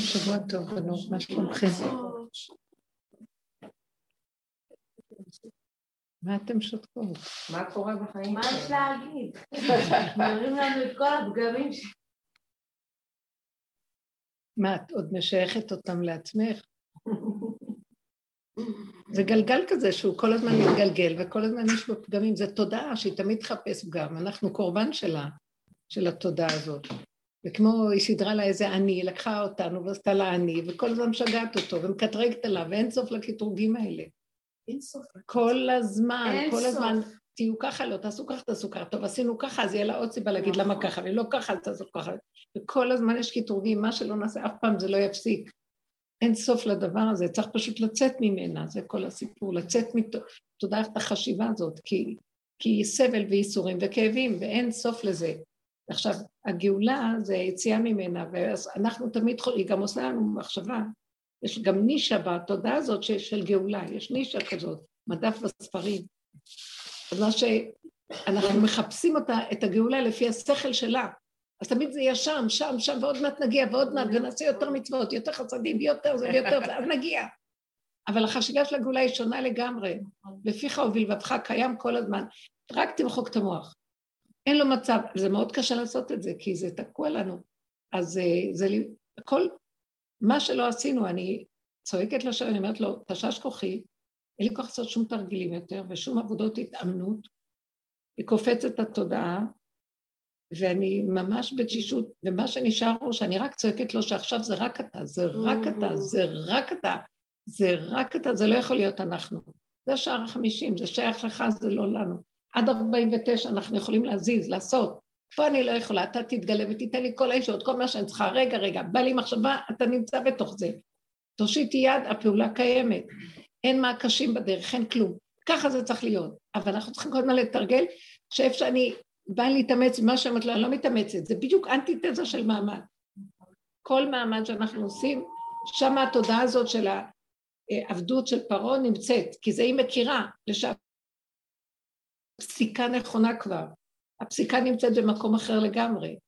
שבוע טוב, בנות, מה שלומכם? מה אתם שותקות? מה קורה בחיים? מה יש להגיד? מראים לנו את כל הפגמים ש... מה, את עוד משייכת אותם לעצמך? זה גלגל כזה שהוא כל הזמן מתגלגל וכל הזמן יש בו פגמים, זו תודעה שהיא תמיד תחפש פגם, אנחנו קורבן שלה, של התודעה הזאת. וכמו היא סידרה לה איזה עני, לקחה אותנו ועשתה לה עני, וכל הזמן משגעת אותו ומקטרגת עליו, ואין סוף לקטרוגים האלה. אין סוף. כל הזמן, אין כל סוף. הזמן, תהיו ככה, לא תעשו ככה, תעשו ככה, טוב, עשינו ככה, אז יהיה לה עוד סיבה להגיד למה נכון. ככה, ולא ככה, אז תעשו ככה. וכל הזמן יש קטרוגים, מה שלא נעשה, אף פעם זה לא יפסיק. אין סוף לדבר הזה, צריך פשוט לצאת ממנה, זה כל הסיפור, לצאת מתודעת החשיבה הזאת, כי, כי היא סבל וייסורים וכאבים, ואין סוף לזה. עכשיו, הגאולה זה היציאה ממנה, ואז אנחנו תמיד היא גם עושה לנו מחשבה, יש גם נישה בתודעה הזאת של, של גאולה, יש נישה כזאת, מדף בספרים. אז מה שאנחנו מחפשים אותה, את הגאולה לפי השכל שלה, אז תמיד זה יהיה שם, שם, שם, ועוד מעט נגיע, ועוד מעט, ונעשה יותר מצוות, יותר חסדים, יותר זה ויותר זה, אז נגיע. אבל החשיבה של הגאולה היא שונה לגמרי. לפיך ובלבבך קיים כל הזמן, רק תמחוק את המוח. אין לו מצב, זה מאוד קשה לעשות את זה, כי זה תקוע לנו. אז אה, זה לי, כל, מה שלא עשינו, אני צועקת לשם, אני אומרת לו, תשש כוחי, אין לי כוח לעשות שום תרגילים יותר, ושום עבודות התאמנות, היא קופצת התודעה, ואני ממש בתשישות, ומה שנשאר הוא שאני רק צועקת לו שעכשיו זה רק אתה, זה רק אתה, זה רק אתה, זה רק אתה, זה לא יכול להיות אנחנו. זה שער החמישים, זה שייך לך, זה לא לנו. עד 49 אנחנו יכולים להזיז, לעשות. פה אני לא יכולה, אתה תתגלה ותיתן לי כל הישועות, כל מה שאני צריכה. רגע, רגע, בא לי מחשבה, אתה נמצא בתוך זה. תושיטי יד, הפעולה קיימת. אין מעקשים בדרך, אין כלום. ככה זה צריך להיות. אבל אנחנו צריכים כל הזמן לתרגל, שאיפה שאני באה להתאמץ במה שאומרת לו, אני לא מתאמצת, זה בדיוק אנטיתזה של מעמד. כל מעמד שאנחנו עושים, שם התודעה הזאת של העבדות של פרעה נמצאת, כי זה היא מכירה, לשם פסיקה נכונה כבר. הפסיקה נמצאת במקום אחר לגמרי.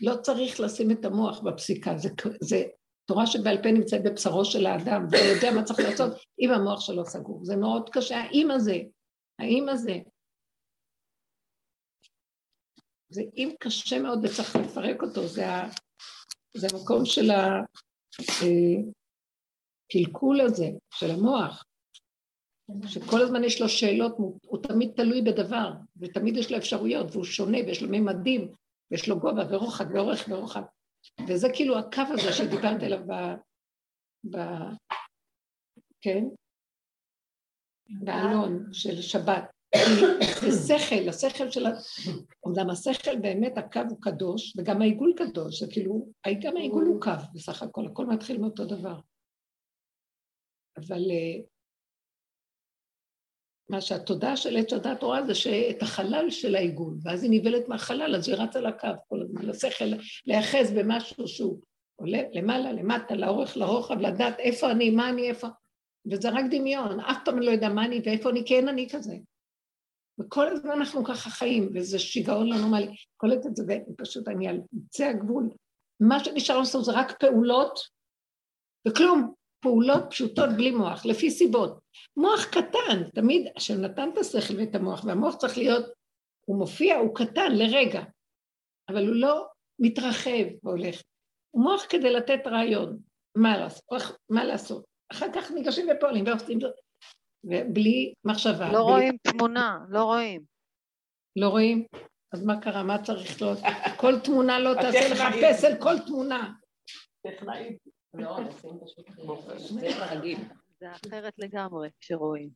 לא צריך לשים את המוח בפסיקה, זה, זה תורה שבעל פה נמצאת בבשרו של האדם, והוא יודע מה צריך לעשות אם המוח שלו סגור. זה מאוד קשה, האם הזה, האם הזה. זה אם קשה מאוד וצריך לפרק אותו, זה, ה, זה המקום של הקלקול הזה, של המוח. שכל הזמן יש לו שאלות, הוא, תמיד תלוי בדבר, ותמיד יש לו אפשרויות, והוא שונה, ויש לו ממדים, ויש לו גובה ורוחב ואורך ורוחב. וזה כאילו הקו הזה שדיברת עליו ב... ב... כן? באלון של שבת. זה שכל, השכל של. אומנם השכל באמת הקו הוא קדוש, וגם העיגול קדוש, זה כאילו, גם העיגול הוא קו בסך הכל, הכל מתחיל מאותו דבר. אבל אה, מה שהתודעה של עץ הדת רואה זה שאת החלל של העיגול, ואז היא נבלת מהחלל, אז היא רצה לקו כל הזמן, לשכל, להיאחז במשהו שהוא עולה למעלה, למטה, לאורך, לרוחב, לדעת איפה אני, מה אני, איפה... וזה רק דמיון, אף פעם לא יודע מה אני ואיפה אני, כי אין אני כזה. וכל הזמן אנחנו ככה חיים, וזה שיגעון לא נורמלי. קולט את זה, ופשוט אני על קצה הגבול. מה שנשאר לעשות זה רק פעולות, וכלום. פעולות פשוטות בלי מוח, לפי סיבות. מוח קטן, תמיד, השם נתן את השכל ואת המוח, והמוח צריך להיות, הוא מופיע, הוא קטן לרגע, אבל הוא לא מתרחב והולך. הוא מוח כדי לתת רעיון, מה לעשות, מה לעשות. אחר כך ניגשים ופועלים ועושים זאת, ובלי מחשבה. לא בלי... רואים תמונה, לא רואים. לא רואים? אז מה קרה? מה צריך לעשות? כל תמונה לא תעשה לך פסל, כל תמונה. טכנאית. לא, נשים פשוט... זה רגיל. זה אחרת לגמרי כשרואים.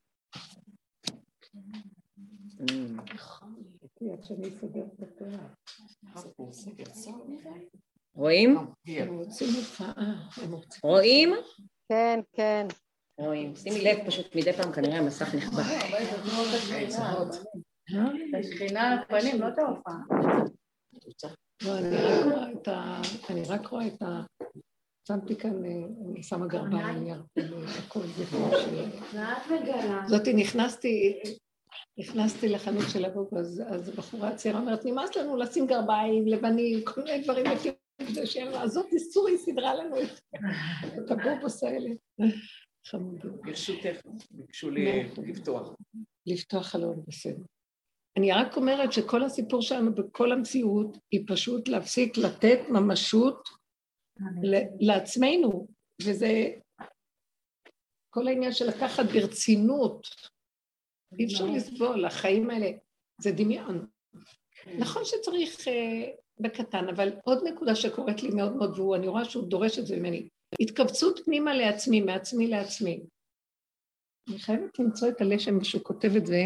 רואים? רוצים- רואים? כן, כן. רואים. שימי לב, פשוט מדי פעם כנראה המסך נכבה. השכינה על הפנים, לא את ההופעה. לא, אני רק רואה את שמתי כאן, אה, אני שמה גרביים, אני הכל שלי. ואת מגלה. זאתי נכנסתי, נכנסתי לחנות של אבוק, אז, אז בחורה צעירה אומרת, נמאס לנו לשים גרביים, לבנים, כל מיני דברים יפים. זה שאלה, הזאת איסור היא סידרה לנו את הבובוס האלה. חמודים. ברשותך, ביקשו לי לפתוח. לפתוח חלון, בסדר. אני רק אומרת שכל הסיפור שלנו בכל המציאות היא פשוט להפסיק לתת ממשות לעצמנו, וזה כל העניין של לקחת ברצינות. אי אפשר לסבול, החיים האלה, זה דמיון. נכון שצריך uh, בקטן, אבל עוד נקודה שקורית לי מאוד מאוד, והוא, אני רואה שהוא דורש את זה ממני, התכווצות פנימה לעצמי, מעצמי לעצמי. אני חייבת למצוא את הלשם מישהו כותב את זה.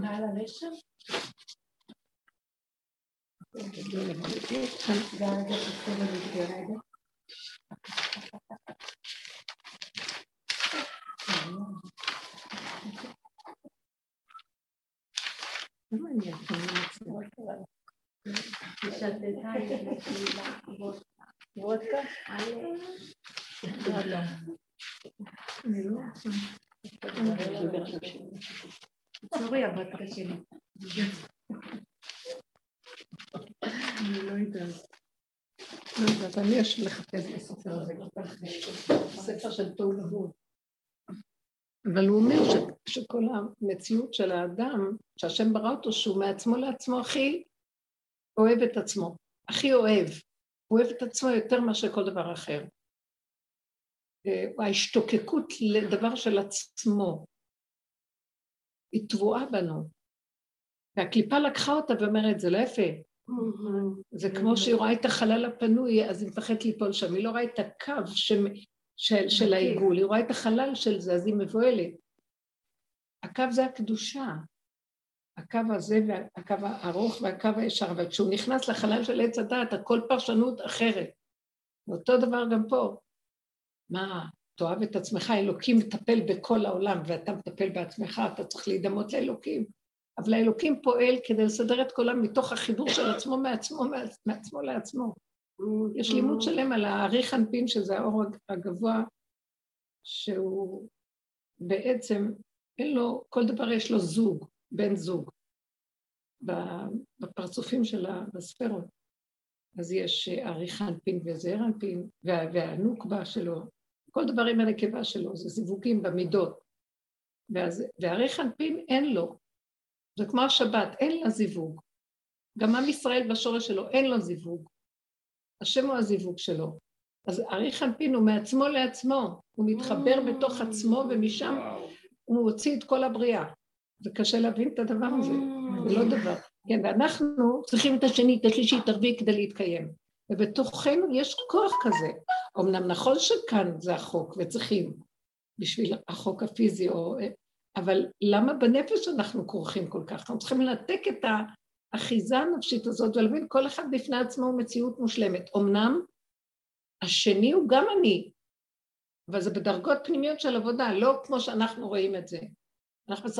מעל הלשם? Водка. Ладно. Снова я бы откачали. לא. לא יודעת, אני אשב לחפש בספר הזה, ספר של תוהו ובוהו. אבל הוא אומר שכל המציאות של האדם, שהשם ברא אותו, שהוא מעצמו לעצמו הכי אוהב את עצמו, הכי אוהב. הוא אוהב את עצמו יותר מאשר כל דבר אחר. ההשתוקקות לדבר של עצמו, היא טבועה בנו. והקליפה לקחה אותה ואומרת, זה לא יפה. זה כמו שהיא רואה את החלל הפנוי, אז היא מפחדת ליפול שם. היא לא רואה את הקו של העיגול, היא רואה את החלל של זה, אז היא מבוהלת. הקו זה הקדושה. הקו הזה והקו הארוך והקו הישר, אבל כשהוא נכנס לחלל של עץ הדעת, הכל פרשנות אחרת. ואותו דבר גם פה. מה, תאהב את עצמך, אלוקים מטפל בכל העולם ואתה מטפל בעצמך, אתה צריך להידמות לאלוקים. אבל האלוקים פועל כדי לסדר את כולם מתוך החיבור של עצמו מעצמו, מעצמו לעצמו. יש לימוד שלם על האריך אנפין, שזה האור הגבוה, שהוא בעצם, אין לו, כל דבר יש לו זוג, בן זוג, בפרצופים של הספרות. אז יש אריך אנפין וזעיר אנפין, והנוקבה שלו, כל דבר עם הנקבה שלו, זה זיווגים במידות. ואריך אנפין אין לו, זה כמו השבת, אין לה זיווג. גם עם ישראל בשורש שלו, אין לו זיווג. השם הוא הזיווג שלו. אז אריך אנפין הוא מעצמו לעצמו, הוא מתחבר בתוך עצמו ומשם הוא מוציא את כל הבריאה. זה קשה להבין את הדבר הזה, זה לא דבר. כן, ואנחנו צריכים את השני, את השלישי, את הרביעי כדי להתקיים. ובתוכנו יש כוח כזה. אמנם נכון שכאן זה החוק וצריכים בשביל החוק הפיזי, או... אבל למה בנפש אנחנו כורכים כל כך? אנחנו צריכים לנתק את האחיזה הנפשית הזאת ולהבין כל אחד בפני עצמו הוא מציאות מושלמת. אמנם השני הוא גם אני, אבל זה בדרגות פנימיות של עבודה, לא כמו שאנחנו רואים את זה. אנחנו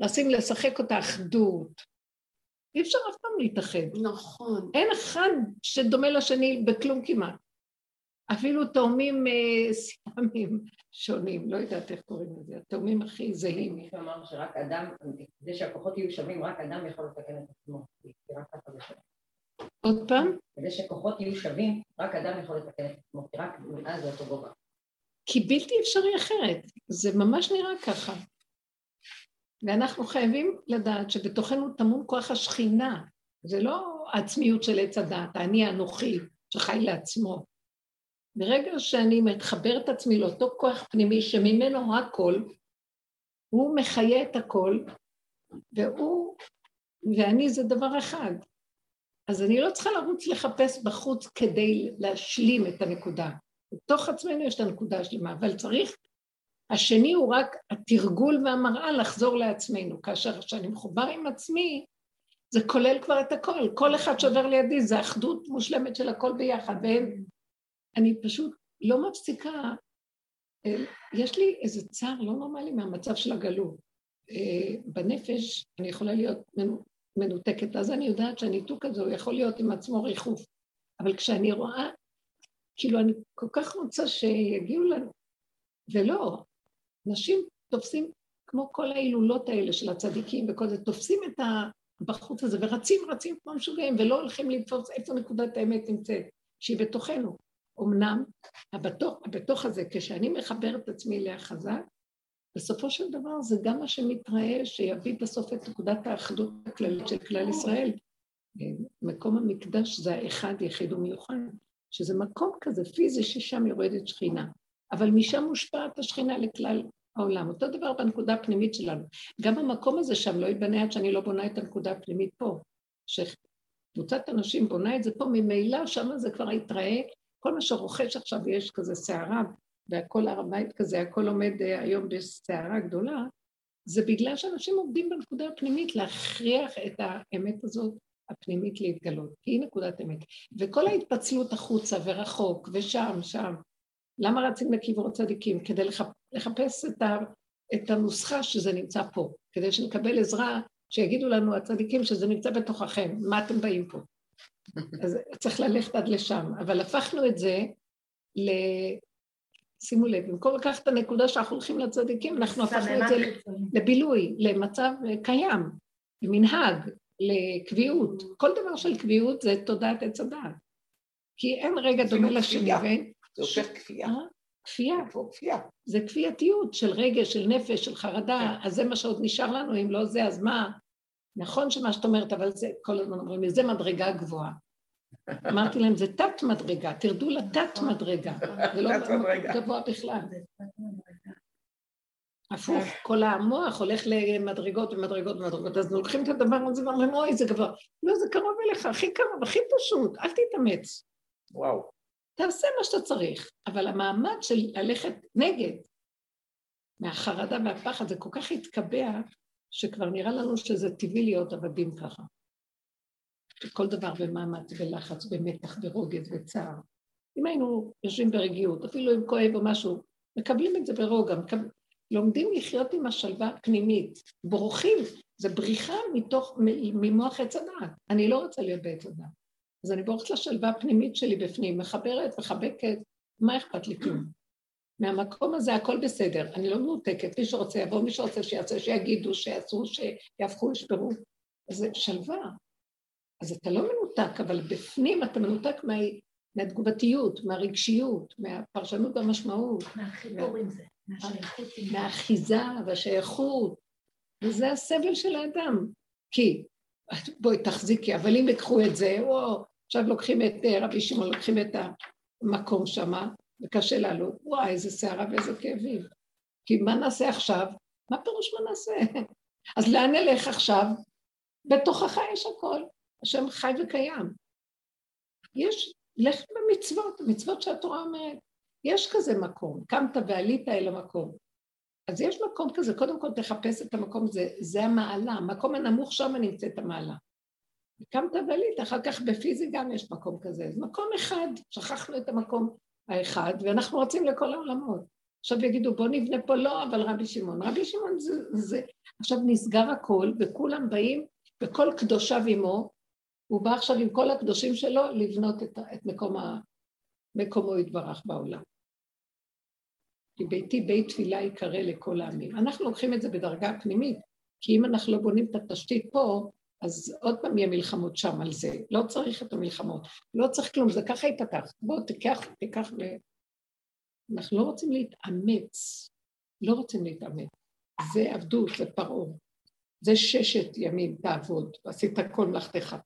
מנסים לשחק אותה אחדות. אי אפשר אף פעם להתאחד. נכון. אין אחד שדומה לשני בכלום כמעט. אפילו תאומים אה, סיאמים שונים, לא יודעת איך קוראים לזה, התאומים הכי זהים. מישהו אמר שרק אדם, כדי שהכוחות יהיו שווים, רק אדם יכול לתקן את עצמו. עוד פעם? כדי שכוחות יהיו שווים, רק אדם יכול לתקן את עצמו, כי רק מאז זה אותו גובה. כי בלתי אפשרי אחרת, זה ממש נראה ככה. ואנחנו חייבים לדעת שבתוכנו טמון כוח השכינה, זה לא העצמיות של עץ הדעת, האני האנוכי שחי לעצמו. ברגע שאני מתחבר את עצמי לאותו כוח פנימי שממנו הכל, הוא מחיה את הכל, והוא ואני זה דבר אחד. אז אני לא צריכה לרוץ לחפש בחוץ כדי להשלים את הנקודה. בתוך עצמנו יש את הנקודה השלמה, אבל צריך, השני הוא רק התרגול והמראה לחזור לעצמנו. כאשר כשאני מחובר עם עצמי, זה כולל כבר את הכל. כל אחד שעובר לידי זה אחדות מושלמת של הכל ביחד, ואין אני פשוט לא מפסיקה, אה, יש לי איזה צער לא נורמלי מהמצב של הגלות. אה, בנפש אני יכולה להיות מנותקת, אז אני יודעת שהניתוק הזה הוא יכול להיות עם עצמו ריחוף. אבל כשאני רואה, כאילו אני כל כך רוצה שיגיעו לנו, ולא, נשים תופסים, כמו כל ההילולות האלה של הצדיקים וכל זה, תופסים את בחוץ הזה, ורצים רצים כמו משוגעים, ולא הולכים לתפוס איפה נקודת האמת נמצאת, שהיא בתוכנו. אמנם, הבתוך, הבתוך הזה, כשאני מחבר את עצמי אליה חזק, בסופו של דבר זה גם מה שמתראה, שיביא בסוף את נקודת האחדות הכללית של כלל ישראל. מקום המקדש זה האחד, יחיד ומיוחד, שזה מקום כזה פיזי ששם יורדת שכינה, אבל משם מושפעת השכינה לכלל העולם. אותו דבר בנקודה הפנימית שלנו. גם המקום הזה שם לא ייבנה עד שאני לא בונה את הנקודה הפנימית פה. שקבוצת אנשים בונה את זה פה, ממילא שם זה כבר יתראה, כל מה שרוכש עכשיו יש כזה סערה, והכל הר הבית כזה, הכל עומד אה, היום בסערה גדולה, זה בגלל שאנשים עובדים בנקודה הפנימית להכריח את האמת הזאת הפנימית להתגלות, כי היא נקודת אמת. וכל ההתפצלות החוצה ורחוק ושם, שם, למה רצים לקברות צדיקים? כדי לחפש את, ה, את הנוסחה שזה נמצא פה, כדי שנקבל עזרה, שיגידו לנו הצדיקים שזה נמצא בתוככם, מה אתם באים פה? אז צריך ללכת עד לשם, אבל הפכנו את זה ל... שימו לב, במקום לקחת את הנקודה שאנחנו הולכים לצדיקים, אנחנו הפכנו את זה לבילוי, למצב קיים, למנהג, לקביעות. כל דבר של קביעות זה תודעת עץ הדעת. כי אין רגע דומה לשני, ואין... זה הופך כפייה. אה? כפייה. כפייה. זה כפייתיות של רגש, של נפש, של חרדה, אז זה מה שעוד נשאר לנו, אם לא זה, אז מה? נכון שמה שאת אומרת, אבל זה, כל הזמן אומרים לי, זה מדרגה גבוהה. אמרתי להם, זה תת מדרגה, תרדו לתת מדרגה. זה לא גבוה בכלל. הפוך, כל המוח הולך למדרגות ומדרגות ומדרגות, אז לוקחים את הדבר הזה ואומרים, אוי, זה גבוה. לא, זה קרוב אליך, הכי קרוב, הכי פשוט, אל תתאמץ. וואו. תעשה מה שאתה צריך, אבל המעמד של ללכת נגד, מהחרדה והפחד, זה כל כך התקבע, שכבר נראה לנו שזה טבעי להיות עבדים ככה. שכל דבר במאמץ ולחץ ומתח ורוגז וצער. אם היינו יושבים ברגיעות, אפילו אם כואב או משהו, מקבלים את זה ברוגע, מקב... לומדים לחיות עם השלווה הפנימית, בורחים, זה בריחה מתוך, ממוח עץ הדעת. אני לא רוצה להיות בעץ הדעת. אז אני בורחת לשלווה הפנימית שלי בפנים, מחברת, מחבקת, מה אכפת לי כלום? מהמקום הזה הכל בסדר, אני לא מנותקת, מי שרוצה יבוא, מי שרוצה שיעשה, שיגידו, שיעשו, שיהפכו, ישברו. אז זה שלווה. אז אתה לא מנותק, אבל בפנים אתה מנותק מה... מהתגובתיות, מהרגשיות, מהפרשנות והמשמעות. מהחיבור עם זה, מהאחיזה והשייכות, וזה הסבל של האדם. כי, בואי תחזיקי, אבל אם ייקחו את זה, או עכשיו לוקחים את אה, רבי שמעון, לוקחים את המקום שמה, וקשה לעלות, וואי, איזה סערה ואיזה כאבים. כי מה נעשה עכשיו? מה פירוש מה נעשה? אז לאן נלך עכשיו? בתוכך יש הכל. השם חי וקיים. יש, לך במצוות, המצוות שהתורה אומרת. יש כזה מקום, קמת ועלית אל המקום. אז יש מקום כזה, קודם כל תחפש את המקום הזה, זה המעלה, המקום הנמוך שם נמצאת המעלה. קמת ועלית, אחר כך בפיזי גם יש מקום כזה. מקום אחד, שכחנו את המקום האחד, ואנחנו רצים לכל העולמות. עכשיו יגידו, בוא נבנה פה, לא, אבל רבי שמעון. רבי שמעון זה, זה... עכשיו נסגר הכל, וכולם באים, וכל קדושיו עמו, הוא בא עכשיו עם כל הקדושים שלו לבנות את, את מקום ה... מקומו יתברך בעולם. כי ביתי בית תפילה ייקרא לכל העמים. אנחנו לוקחים את זה בדרגה פנימית, כי אם אנחנו לא בונים את התשתית פה, אז עוד פעם יהיה מלחמות שם על זה. לא צריך את המלחמות, לא צריך כלום, זה ככה ייפתח. בוא, תיקח, תיקח ו... אנחנו לא רוצים להתאמץ, לא רוצים להתאמץ. זה עבדות, זה פרעה. זה ששת ימים תעבוד, ועשית כל מלאכתך.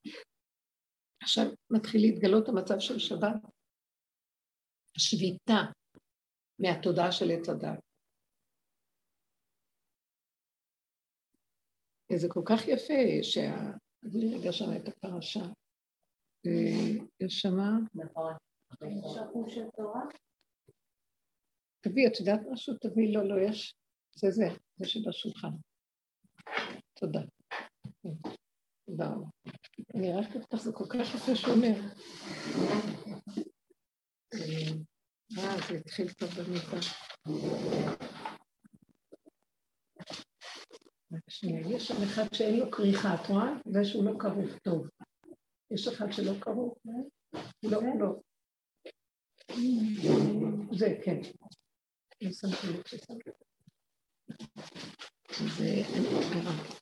עכשיו מתחיל להתגלות המצב של שבת. השביתה מהתודעה של עץ הדת. זה כל כך יפה שה... תגידי רגע שם את הפרשה. אה, יש שמה... תביא, את יודעת משהו? תביא, לא, לא, יש. זה זה, זה שבשולחן. תודה. תודה רבה. אני רק אותך, זה כל כך יפה שאומר. אה, זה התחיל טוב במיטה. שנייה, יש שם אחד שאין לו כריכה, את רואה? זה שהוא לא כרוך טוב. יש אחד שלא כרוך? לא, לא. זה, כן. לא שמתי לב ששמתי. זה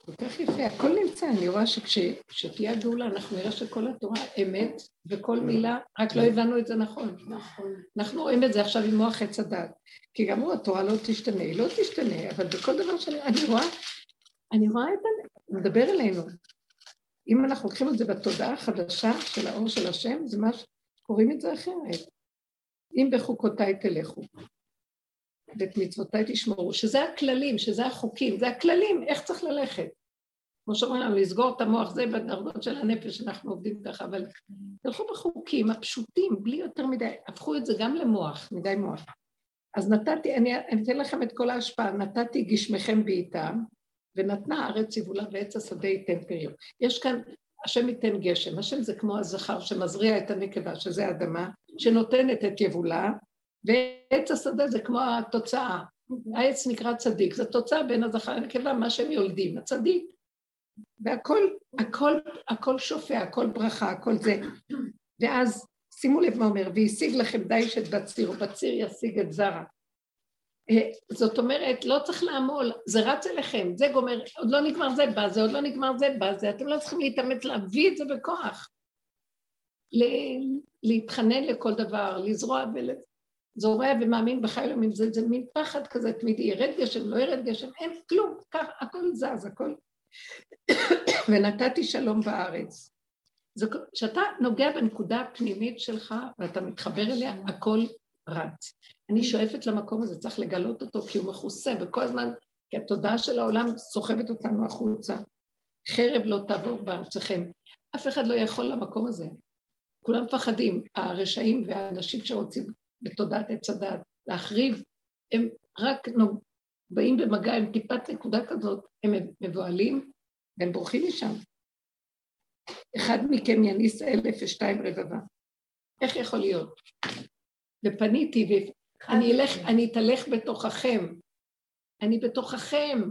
כל כך יפה, הכל נמצא, אני רואה שכשתהיה הגאולה אנחנו נראה שכל התורה אמת וכל מילה, רק לא הבנו את זה נכון. אנחנו רואים את זה עכשיו עם מוח עץ הדת, כי גם הוא התורה לא תשתנה, היא לא תשתנה, אבל בכל דבר שאני אני רואה, אני רואה את זה, מדבר אלינו. אם אנחנו לוקחים את זה בתודעה החדשה של האור של השם, זה מה שקוראים את זה אחרת. אם בחוקותיי תלכו. ואת מצוותיי תשמרו, שזה הכללים, שזה החוקים, זה הכללים, איך צריך ללכת. כמו שאומרים לנו, לסגור את המוח, זה בדרגות של הנפש, אנחנו עובדים ככה, אבל תלכו בחוקים הפשוטים, בלי יותר מדי, הפכו את זה גם למוח, מדי מוח. אז נתתי, אני, אני אתן לכם את כל ההשפעה, נתתי גשמכם בעיטם, ונתנה הארץ יבולה ועץ השדה ייתן פריון. יש כאן, השם ייתן גשם, השם זה כמו הזכר שמזריע את הנקבה, שזה האדמה, שנותנת את יבולה, ועץ השדה זה כמו התוצאה. העץ נקרא צדיק, זו תוצאה בין הזכר לנקבה, מה שהם יולדים, הצדיק. והכל, הכל, הכל שופע, הכל ברכה, הכל זה. ואז, שימו לב מה אומר, והשיג לכם דיש את בציר, ובציר ישיג את זרע. אה, זאת אומרת, לא צריך לעמול, זה רץ אליכם, זה גומר, עוד לא נגמר זה בא, זה עוד לא נגמר זה בא, זה, אתם לא צריכים להתאמץ להביא את זה בכוח. להתחנן לכל דבר, לזרוע ול... זורע ומאמין בחי ימים, זה, זה מין פחד כזה תמידי, ירד גשם, לא ירד גשם, אין כלום, כך, הכל זז, הכל... ונתתי שלום בארץ. כשאתה נוגע בנקודה הפנימית שלך ואתה מתחבר אליה, הכל רץ. אני שואפת למקום הזה, צריך לגלות אותו כי הוא מכוסה, וכל הזמן, כי התודעה של העולם סוחבת אותנו החוצה. חרב לא תעבור בארצכם. אף אחד לא יכול למקום הזה. כולם מפחדים, הרשעים והאנשים שרוצים בתודעת עץ הדת, להחריב, הם רק נוג... באים במגע עם טיפת נקודה כזאת, הם מבוהלים והם בורחים משם. אחד מכם יניס אלף ושתיים רבבה. איך יכול להיות? ופניתי, ואני אלך, אני אתהלך בתוככם. אני בתוככם.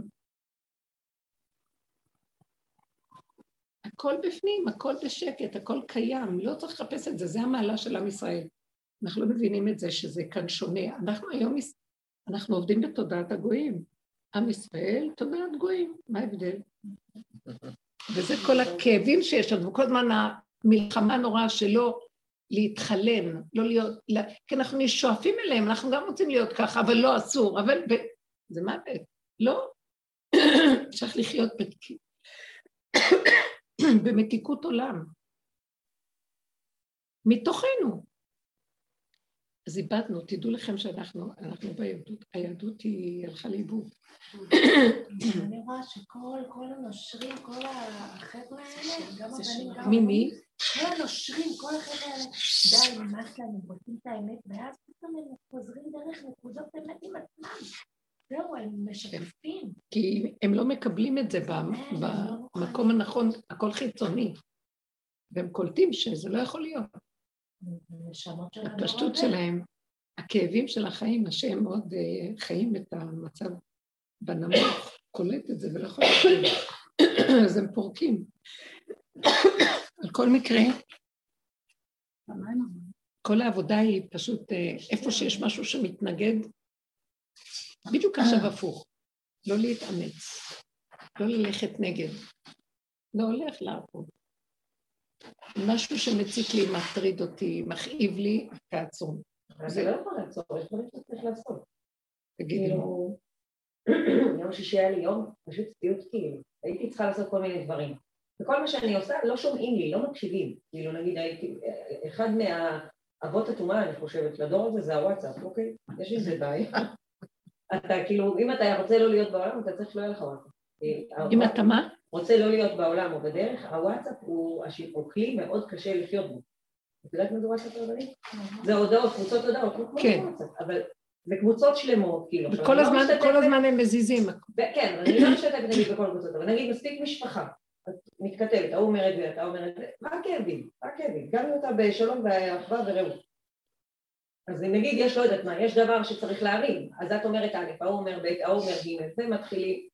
הכל בפנים, הכל בשקט, הכל קיים, לא צריך לחפש את זה, זה המעלה של עם ישראל. אנחנו לא מבינים את זה שזה כאן שונה. אנחנו היום, אנחנו עובדים בתודעת הגויים. עם ישראל, תודעת גויים, מה ההבדל? וזה כל הכאבים שיש לנו, כל הזמן המלחמה הנוראה שלא להתחלן, לא להיות, לא, כי אנחנו שואפים אליהם, אנחנו גם רוצים להיות ככה, אבל לא אסור, אבל ב, זה מוות, לא, צריך לחיות בתקיעות. במתיקות עולם. מתוכנו. אז איבדנו, תדעו לכם שאנחנו אנחנו בילדות, היהדות היא הלכה לאיבוד. אני רואה שכל כל הנושרים, כל החבר'ה האלה, גם הבנים, גם מי מי? כל הנושרים, כל החבר'ה האלה, די, נמאס להם, הם רוצים את האמת, ואז פתאום הם חוזרים דרך נקודות אמת עם עצמם. זהו, הם משקפים. כי הם לא מקבלים את זה לא במקום הנכון, הכל חיצוני. והם קולטים שזה לא יכול להיות. הפשטות שלהם, הכאבים של החיים, השם מאוד אה, חיים את המצב בנמוך, קולט את זה ולא יכול להיות, אז הם פורקים. על כל מקרה, כל העבודה היא פשוט, אה, איפה שיש משהו שמתנגד, בדיוק עכשיו הפוך, לא להתאמץ, לא ללכת נגד, לא הולך לעבוד. משהו שמציק לי, מטריד אותי, מכאיב לי, תעצרו. זה לא יכול לעצור, יש דברים שצריך לעשות. תגידי. כאילו, יום שישי היה לי יום פשוט סיוט כאילו, הייתי צריכה לעשות כל מיני דברים. וכל מה שאני עושה, לא שומעים לי, לא מקשיבים. כאילו נגיד הייתי, אחד מהאבות הטומאה, אני חושבת, לדור הזה זה הוואטסאפ, אוקיי? יש עם זה בעיה. אתה כאילו, אם אתה רוצה לא להיות בעולם, אתה צריך לא יהיה לך וואטסאפ. אם אתה מה? רוצה לא להיות בעולם או בדרך, הוואטסאפ הוא, הוא כלי מאוד קשה לחיות בו. את יודעת מה זה וואטסאפ רבנית? זה הודעות, קבוצות הודעות, כמו כן. וואטסאפ, אבל זה קבוצות שלמות, כאילו. כל הזמן, כל הזמן הם מזיזים. כן, אני לא משתפת נגיד בכל קבוצות, אבל נגיד מספיק משפחה, מתכתבת, ההוא אומר את זה, אתה אומר את זה, מה הכאבים? מה הכאבים? גם אם אתה בשלום ואחווה ורעות. אז אם נגיד יש, לא יודעת מה, יש דבר שצריך להרים, אז את אומרת א', ההוא אומר ב', ההוא אומר ג', זה מתחילים,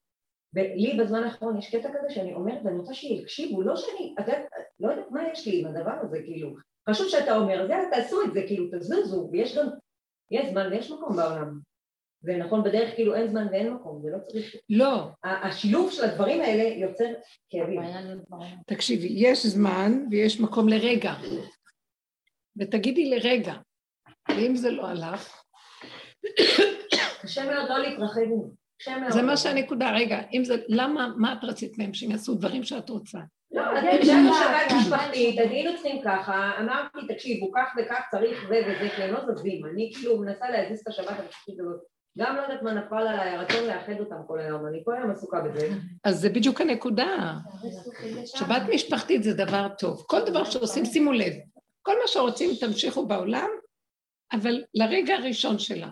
ולי בזמן האחרון יש קטע כזה שאני אומרת, ואני רוצה שיקשיבו, לא שאני, את יודעת, לא יודעת מה יש לי עם הדבר הזה, כאילו, חשוב שאתה אומר, זה, תעשו את זה, כאילו, תזוזו, ויש גם, יש זמן ויש מקום בעולם. ונכון, בדרך כאילו אין זמן ואין מקום, זה לא צריך... לא, השילוב של הדברים האלה יוצר כאבים. תקשיבי, יש זמן ויש מקום לרגע. ותגידי לרגע, ואם זה לא הלך, קשה מאוד לא להתרחב עם זה. זה מה שהנקודה, רגע, אם זה, למה, מה את רצית מהם שהם יעשו דברים שאת רוצה? לא, אז כשהיינו שבת משפחתית, אז היינו צריכים ככה, אמרתי, תקשיבו, כך וכך צריך זה וזה, כי הם לא זזים, אני כאילו מנסה להזיז את השבת המשפחתית הזאת. גם לא יודעת מה נפל עליי, הרצון לאחד אותם כל היום, אני כל היום עסוקה בזה. אז זה בדיוק הנקודה. שבת משפחתית זה דבר טוב. כל דבר שעושים, שימו לב, כל מה שרוצים תמשיכו בעולם, אבל לרגע הראשון שלה.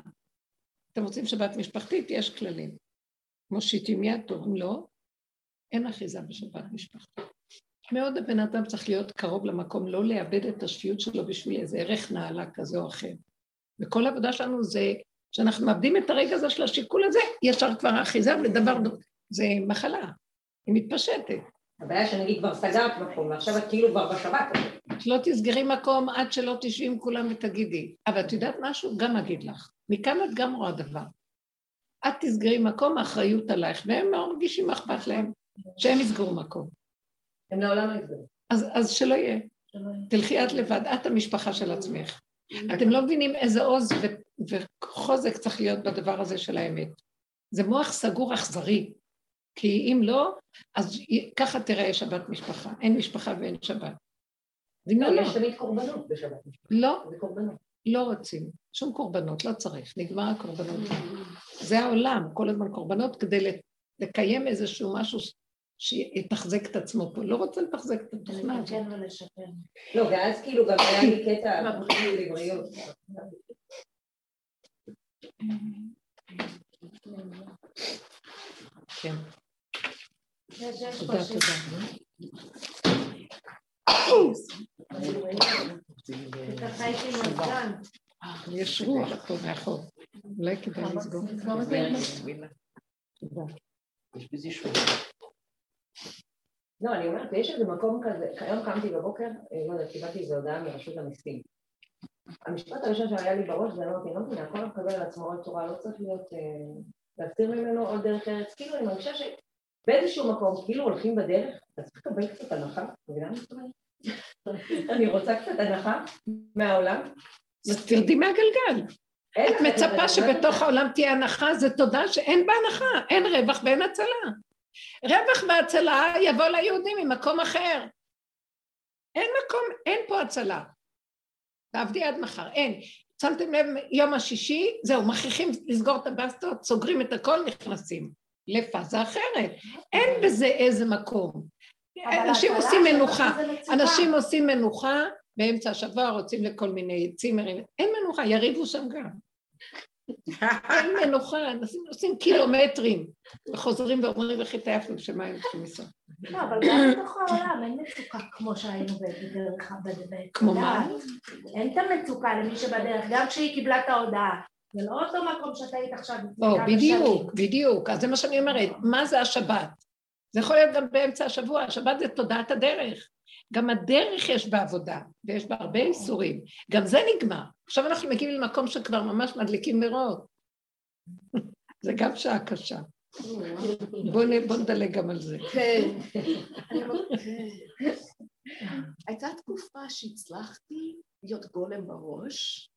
אתם רוצים שבת משפחתית? יש כללים. מושיטים יד, תורים לא, אין אחיזה בשבת משפחתית. מאוד הבן אדם צריך להיות קרוב למקום, לא לאבד את השפיות שלו בשביל איזה ערך נעלה כזה או אחר. וכל העבודה שלנו זה שאנחנו מאבדים את הרגע הזה של השיקול הזה, ישר כבר האחיזה ודבר, דו- זה מחלה, היא מתפשטת. הבעיה שנגיד כבר סגרת מקום, ועכשיו את כאילו כבר בשבת. שלא תסגרי מקום עד שלא תשבי עם כולם ותגידי. אבל את יודעת משהו? גם אגיד לך. מכאן את גם רואה דבר. את תסגרי מקום, האחריות עלייך, והם לא מרגישים מה אכפת להם, שהם יסגרו מקום. הם לעולם לא יסגרו. אז, אז שלא יהיה. תלכי את לבד, את המשפחה של עצמך. אתם לא מבינים איזה עוז ו- וחוזק צריך להיות בדבר הזה של האמת. זה מוח סגור אכזרי, כי אם לא, אז ככה תראה שבת משפחה. אין משפחה ואין שבת. דמיון לא, לא, יש תמיד קורבנות בשבת. לא, זה קורבנות. לא רוצים. שום קורבנות, לא צריך, נגמר הקורבנות. זה העולם, כל הזמן קורבנות כדי לקיים איזשהו משהו שיתחזק את עצמו פה. לא רוצה לתחזק את התוכנה הזאת. לא, ואז כאילו גם היה לי קטע, לבריאות. כן, תודה. תודה. יש רוח פה מאחור. אולי כדאי לסגור. תודה. לא, אני אומרת, יש איזה מקום כזה, היום קמתי בבוקר, אה, לא יודעת, קיבלתי איזו הודעה מרשות המיסים. המשפט הראשון שהיה לי בראש זה אמרתי, לא מבינה, הכל מקבל על עצמו עוד תורה, לא צריך להיות, אה, להסתיר ממנו עוד דרך ארץ, כאילו אני מרגישה שבאיזשהו מקום, כאילו הולכים בדרך, אתה צריך לקבל קצת הנחה, מבינה מה זאת אומרת? אני רוצה קצת הנחה מהעולם. אז תרדי מהגלגל. את מצפה שבתוך העולם תהיה הנחה, זה תודה שאין בה הנחה, אין רווח ואין הצלה. רווח והצלה יבוא ליהודים ממקום אחר. אין מקום, אין פה הצלה. תעבדי עד מחר, אין. שמתם לב, יום השישי, זהו, מכריחים לסגור את הבסטות, סוגרים את הכל, נכנסים לפאזה אחרת. אין בזה איזה מקום. אנשים עושים מנוחה. אנשים עושים מנוחה, באמצע השבוע רוצים לכל מיני צימרים. אין מנוחה, יריבו שם גם. אין מנוחה, אנשים עושים קילומטרים, וחוזרים ואומרים איך התעייפנו, היינו צריכים לנסוע. לא, אבל גם בתוך העולם אין מצוקה כמו שהיינו בדרך בדרך. כמו מה? אין את המצוקה למי שבדרך, גם כשהיא קיבלה את ההודעה. זה לא אותו מקום שאתה היית עכשיו או, כמה בדיוק, בדיוק. אז זה מה שאני אומרת, מה זה השבת? זה יכול להיות גם באמצע השבוע, השבת זה תודעת הדרך. גם הדרך יש בה עבודה, ויש בה הרבה איסורים. גם זה נגמר. עכשיו אנחנו מגיעים למקום שכבר ממש מדליקים נרות. זה גם שעה קשה. בואו בוא נדלג גם על זה. כן. כן. הייתה תקופה שהצלחתי להיות גולם בראש,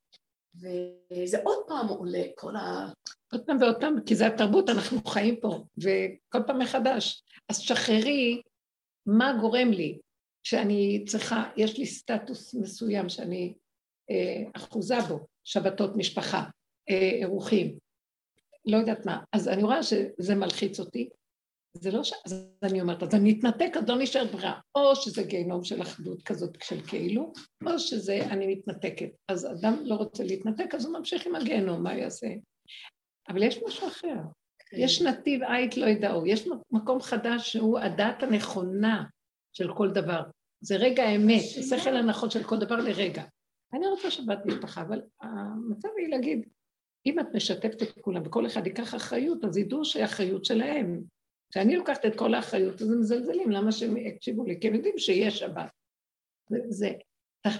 וזה עוד פעם עולה, כל ה... עוד פעם ועוד פעם, כי זה התרבות, אנחנו חיים פה, וכל פעם מחדש. אז שחררי מה גורם לי שאני צריכה, יש לי סטטוס מסוים שאני אה, אחוזה בו, שבתות משפחה, אה, אירוחים, לא יודעת מה. אז אני רואה שזה מלחיץ אותי, זה לא ש... אז אני אומרת, אז אני אתנתק, אז לא נשארת ברירה. או שזה גיהנום של אחדות כזאת של כאילו, או שזה אני מתנתקת. אז אדם לא רוצה להתנתק, אז הוא ממשיך עם הגיהנום, מה יעשה? אבל יש משהו אחר. יש נתיב עית לא ידעו, יש מקום חדש שהוא הדעת הנכונה של כל דבר. זה רגע האמת, השכל הנכון של כל דבר לרגע. אני רוצה שבת משפחה, אבל המצב היא להגיד, אם את משתפת את כולם וכל אחד ייקח אחריות, אז ידעו שהאחריות שלהם. כשאני לוקחת את כל האחריות, אז הם מזלזלים, למה שהם יקשיבו לי? כי הם יודעים שיש שבת. זה, זה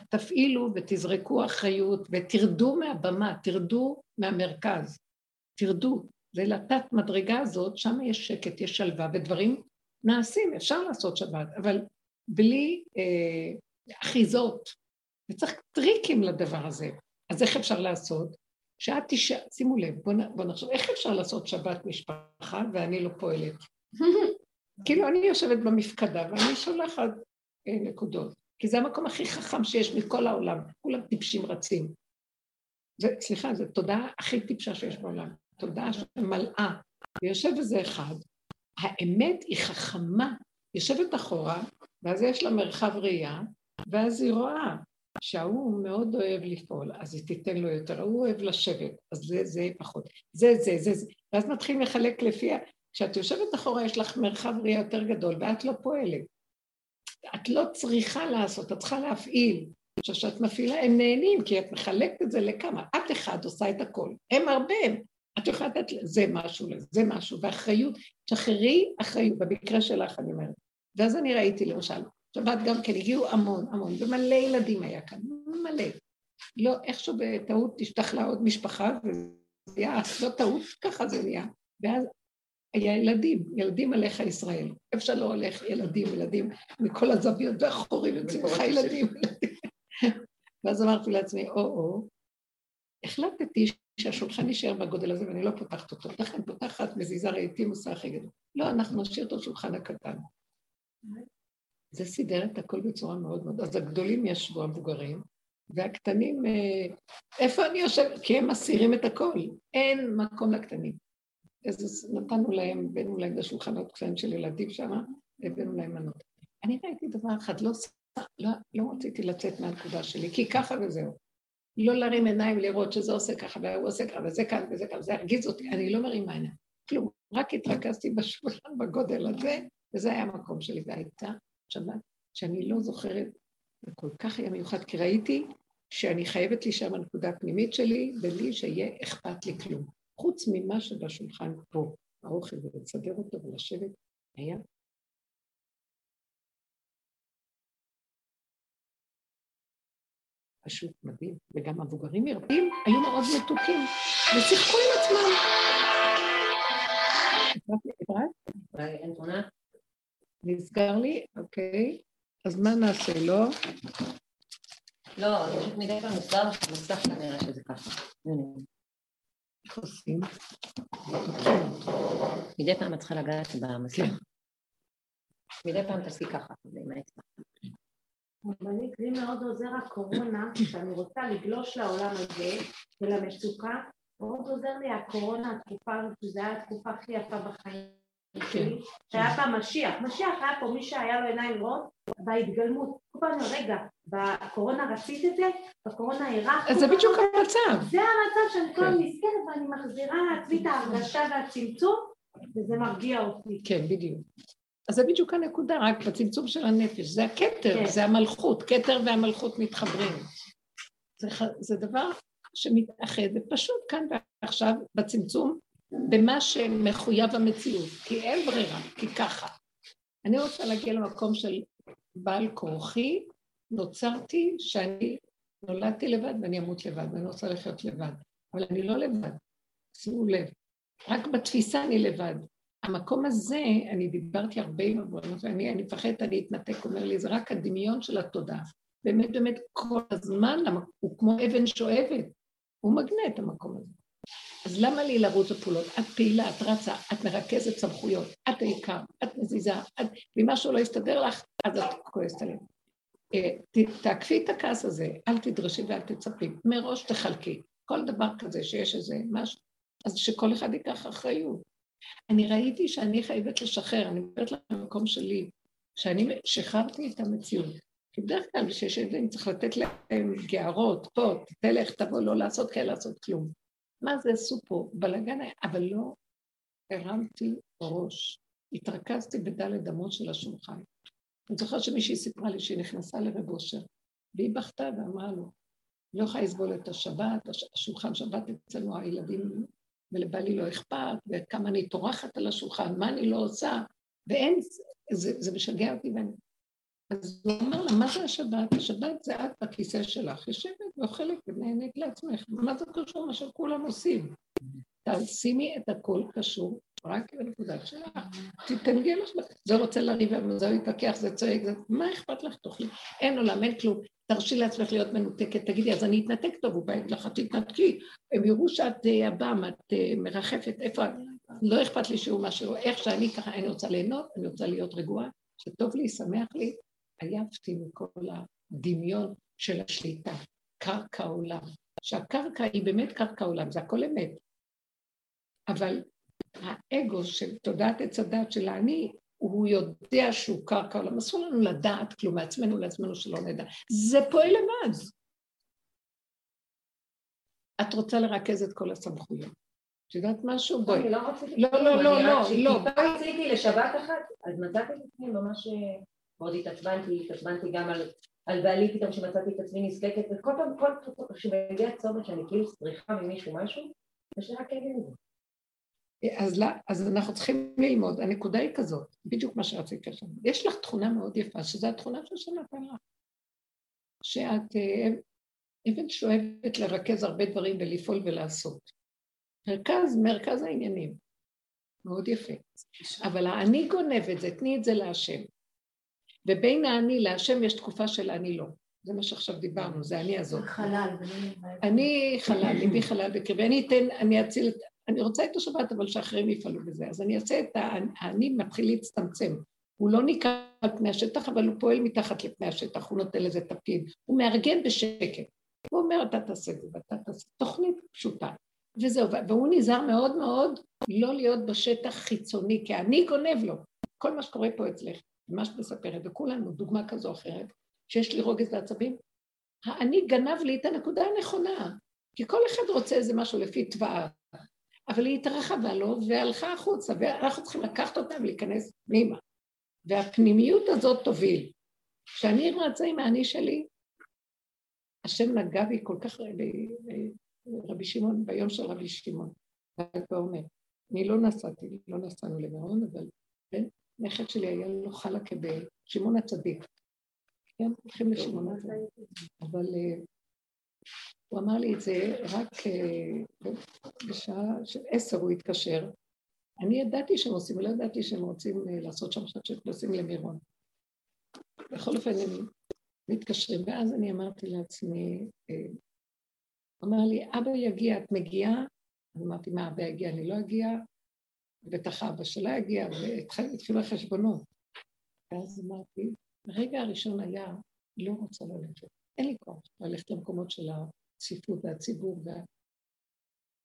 תפעילו ותזרקו אחריות ותרדו מהבמה, תרדו מהמרכז. תרדו. זה לתת מדרגה הזאת, שם יש שקט, יש שלווה, ודברים נעשים, אפשר לעשות שבת, אבל בלי אה, אחיזות. וצריך טריקים לדבר הזה. אז איך אפשר לעשות? שאת תשע... שימו לב, בואו בוא נחשוב, איך אפשר לעשות שבת משפחה ואני לא פועלת? כאילו, אני יושבת במפקדה ואני שולחת אה, נקודות, כי זה המקום הכי חכם שיש מכל העולם, כולם טיפשים רצים. זה, סליחה, זו תודעה הכי טיפשה שיש בעולם, תודעה שמלאה, ויושב איזה אחד, האמת היא חכמה, יושבת אחורה, ואז יש לה מרחב ראייה, ואז היא רואה שההוא מאוד אוהב לפעול, אז היא תיתן לו יותר, הוא אוהב לשבת, אז זה, זה פחות, זה, זה, זה, זה, ואז מתחילים לחלק לפי, כשאת יושבת אחורה יש לך מרחב ראייה יותר גדול, ואת לא פועלת. את לא צריכה לעשות, את צריכה להפעיל. עכשיו, כשאת מפעילה, הם נהנים, כי את מחלקת את זה לכמה. את אחד עושה את הכל, הם הרבה, את יכולה לתת לזה משהו, לזה משהו, ואחריות, שחררי אחריות, במקרה שלך אני אומרת. ואז אני ראיתי למשל, שבת גם כן, הגיעו המון, המון, ומלא ילדים היה כאן, מלא. לא, איכשהו בטעות תשתח לה עוד משפחה, וזה היה, לא טעות, ככה זה נהיה. ואז היה ילדים, ילדים עליך ישראל. איפה שלא הולך ילדים, ילדים מכל הזוויות והחורים, יוצאים לך ילדים. ואז אמרתי לעצמי, או-או, החלטתי שהשולחן יישאר בגודל הזה ואני לא פותחת אותו. לכן פותחת, מזיזה רהיטים, עושה הכי גדול. לא, אנחנו נשאיר את השולחן הקטן. זה סידר את הכל בצורה מאוד מאוד... אז הגדולים ישבו, המבוגרים, והקטנים, אה, איפה אני יושבת? כי הם מסירים את הכל. אין מקום לקטנים. אז נתנו להם, הבאנו להם לשולחנות קטנים של ילדים שם, והבאנו להם מנות. אני ראיתי דבר אחד, לא, לא, לא רציתי לצאת מהנקודה שלי, כי ככה וזהו. לא להרים עיניים לראות שזה עושה ככה והוא עושה ככה וזה כאן וזה כאן, זה הרגיז אותי, אני לא מרימה עיניים. כלום, רק התרכזתי בשולחן בגודל הזה, וזה היה המקום שלי, והייתה שבת שאני לא זוכרת, זה כל כך היה מיוחד, כי ראיתי שאני חייבת להישאר בנקודה הפנימית שלי, בלי שיהיה אכפת לי כלום. חוץ ממה שבשולחן פה, האוכל ולסדר אותו ולשבת, היה פשוט מדהים. וגם המבוגרים ירפים היו מאוד מתוקים, ושיחקו עם עצמם. נסגר לי? אוקיי. אז מה נעשה, לא? לא, אני פשוט מדי פעם נסגר לך מסך כנראה שזה ככה. איך עושים? מדי פעם את צריכה לגעת במסך. כן. מדי פעם תעשי ככה, עם האצבע. רבנית, לי מאוד עוזר הקורונה, כשאני רוצה לגלוש לעולם הזה ולמצוקה, מאוד עוזר לי הקורונה, התקופה הזאת, שזו הייתה התקופה הכי יפה בחיים שלי, שהיה פעם משיח, משיח היה פה מי שהיה לו עיניים לראות, בהתגלמות, כל פעם רגע, בקורונה רצית את זה, בקורונה אז זה בדיוק המצב. זה המצב שאני כל הזמן נזכרת ואני מחזירה לעצמי את ההרגשה והצמצום, וזה מרגיע אותי. כן, בדיוק. אז זה בדיוק הנקודה, רק בצמצום של הנפש, זה הכתר, כן. זה המלכות, כתר והמלכות מתחברים. זה, זה דבר שמתאחד, ופשוט כאן ועכשיו בצמצום, במה שמחויב המציאות, כי אין ברירה, כי ככה. אני רוצה להגיע למקום של בעל כורחי, נוצרתי שאני נולדתי לבד ואני אמות לבד, ואני רוצה לחיות לבד, אבל אני לא לבד, שימו לב, רק בתפיסה אני לבד. המקום הזה, אני דיברתי הרבה עם אברהם, ואני אני מפחדת, אני אתנתק, אומר לי, זה רק הדמיון של התודעה. באמת, באמת, כל הזמן, הוא כמו אבן שואבת, הוא מגנה את המקום הזה. אז למה לי לרוץ בפעולות? את פעילה, את רצה, את מרכזת סמכויות, את העיקר, את מזיזה, את... ואם משהו לא יסתדר לך, אז את כועסת עליהם. אה, תעקפי את הכעס הזה, אל תדרשי ואל תצפי, מראש תחלקי. כל דבר כזה שיש איזה משהו, אז שכל אחד ייקח אחריות. אני ראיתי שאני חייבת לשחרר, אני מדברת למקום שלי, שאני שחררתי את המציאות. כי בדרך כלל כשיש ילדים צריך לתת להם גערות, פה, תלך, תבוא, לא לעשות כאלה, לעשות כלום. מה זה עשו פה? בלאגן היה, אבל לא הרמתי ראש. התרכזתי בדלת אמות של השולחן. אני זוכרת שמישהי סיפרה לי שהיא נכנסה לרב אושר, והיא בכתה ואמרה לו, לא יכולה לסבול את השבת, הש- השולחן שבת אצלנו הילדים, ולבעלי לא אכפת, וכמה אני טורחת על השולחן, מה אני לא עושה, ואין, זה, זה משגע אותי, ואני... אז הוא אמר לה, מה זה השבת? השבת זה את בכיסא שלך, יושבת ואוכלת ונהנית לעצמך, מה זה קשור מה שכולם עושים? תשימי את הכל קשור רק בנקודה שלך. תתנגן לך, זה רוצה לריב, זה יתווכח, זה צועק, זה... מה אכפת לך? תאכלי. אין עולם, אין כלום. תרשי לעצמך להיות מנותקת, תגידי, אז אני אתנתק טוב, הוא בא לך, תתנתקי. הם יראו שאת אב"ם, את אה, מרחפת, איפה את? לא אכפת לי שהוא משהו, איך שאני ככה, אני רוצה ליהנות, אני רוצה להיות רגועה, שטוב לי, שמח לי. עייפתי מכל הדמיון של השליטה, קרקע עולם. שהקרקע היא באמת קרקע עולם, זה הכל אמת. אבל האגו של תודעת עץ הדת של האני, הוא יודע שהוא קרקע עולם. אסור לנו לדעת כלום מעצמנו לעצמנו שלא נדע. זה פועל לבד. את רוצה לרכז את כל הסמכויות. את יודעת משהו? בואי. לא. לא, לא, לא, לא, לא. כשטיפה רציתי לשבת אחת, אז מצאתי את עצמי ממש... אה, מאוד התעצבנתי, התעצבנתי גם על, על בעלי פתאום שמצאתי את עצמי נזקקת, וכל פעם, כל פעם, כשמגיע צומת שאני כאילו צריכה ממישהו משהו, יש לי רק כאבים. אז, לא, אז אנחנו צריכים ללמוד, הנקודה היא כזאת, בדיוק מה שרציתי עכשיו. יש לך תכונה מאוד יפה, שזו התכונה שהשם נתן לך. שאת אה, אבן שאוהבת לרכז הרבה דברים ולפעול ולעשות. מרכז, מרכז העניינים. מאוד יפה. אבל האני גונב את זה, תני את זה להשם. ובין האני להשם יש תקופה של אני לא. זה מה שעכשיו דיברנו, זה אני הזאת. חלל. אני חלל, ליבי חלל בקרבי. אני אתן, אני אציל. אני רוצה את השבת, אבל שאחרים יפעלו בזה. אז אני אעשה את ה... האני מתחיל להצטמצם. הוא לא ניכר על פני השטח, אבל הוא פועל מתחת לפני השטח, הוא נותן לזה תפקיד. הוא מארגן בשקט. הוא אומר, אתה תעשה את זה ואתה תעשה. תוכנית פשוטה. וזהו, והוא נזהר מאוד מאוד לא להיות בשטח חיצוני, כי אני גונב לו. כל מה שקורה פה אצלך, מה שאת מספרת, וכולנו, דוגמה כזו או אחרת, שיש לי רוגז ועצבים, האני גנב לי את הנקודה הנכונה, כי כל אחד רוצה איזה משהו לפי תוואה, אבל היא התרחבה לו והלכה החוצה, ואנחנו צריכים לקחת אותה ולהיכנס פנימה. והפנימיות הזאת תוביל. כשאני רצה עם האני שלי, השם נגע בי כל כך רבי שמעון, ביום של רבי שמעון, ואומר, אני לא נסעתי, לא נסענו למירון, אבל בן נכד שלי היה לו חלקה בשמעון הצדיק. כן, הולכים לשמעון הצדיק. אבל uh, הוא אמר לי את זה רק uh, בשעה של עשר הוא התקשר. אני ידעתי שהם עושים, ולא ידעתי שהם רוצים uh, לעשות שם שעת שנוסעים למירון. בכל אופן הם מתקשרים, ואז אני אמרתי לעצמי, uh, אמר לי, אבא יגיע, את מגיעה? אמרתי, מה, אבא יגיע, אני לא אגיע? בטח אבא שלה יגיע, והתחילו החשבונות. ואז אמרתי, הרגע הראשון היה, לא רוצה ללכת, אין לי כוח ללכת למקומות של הצפיפות והציבור. וה...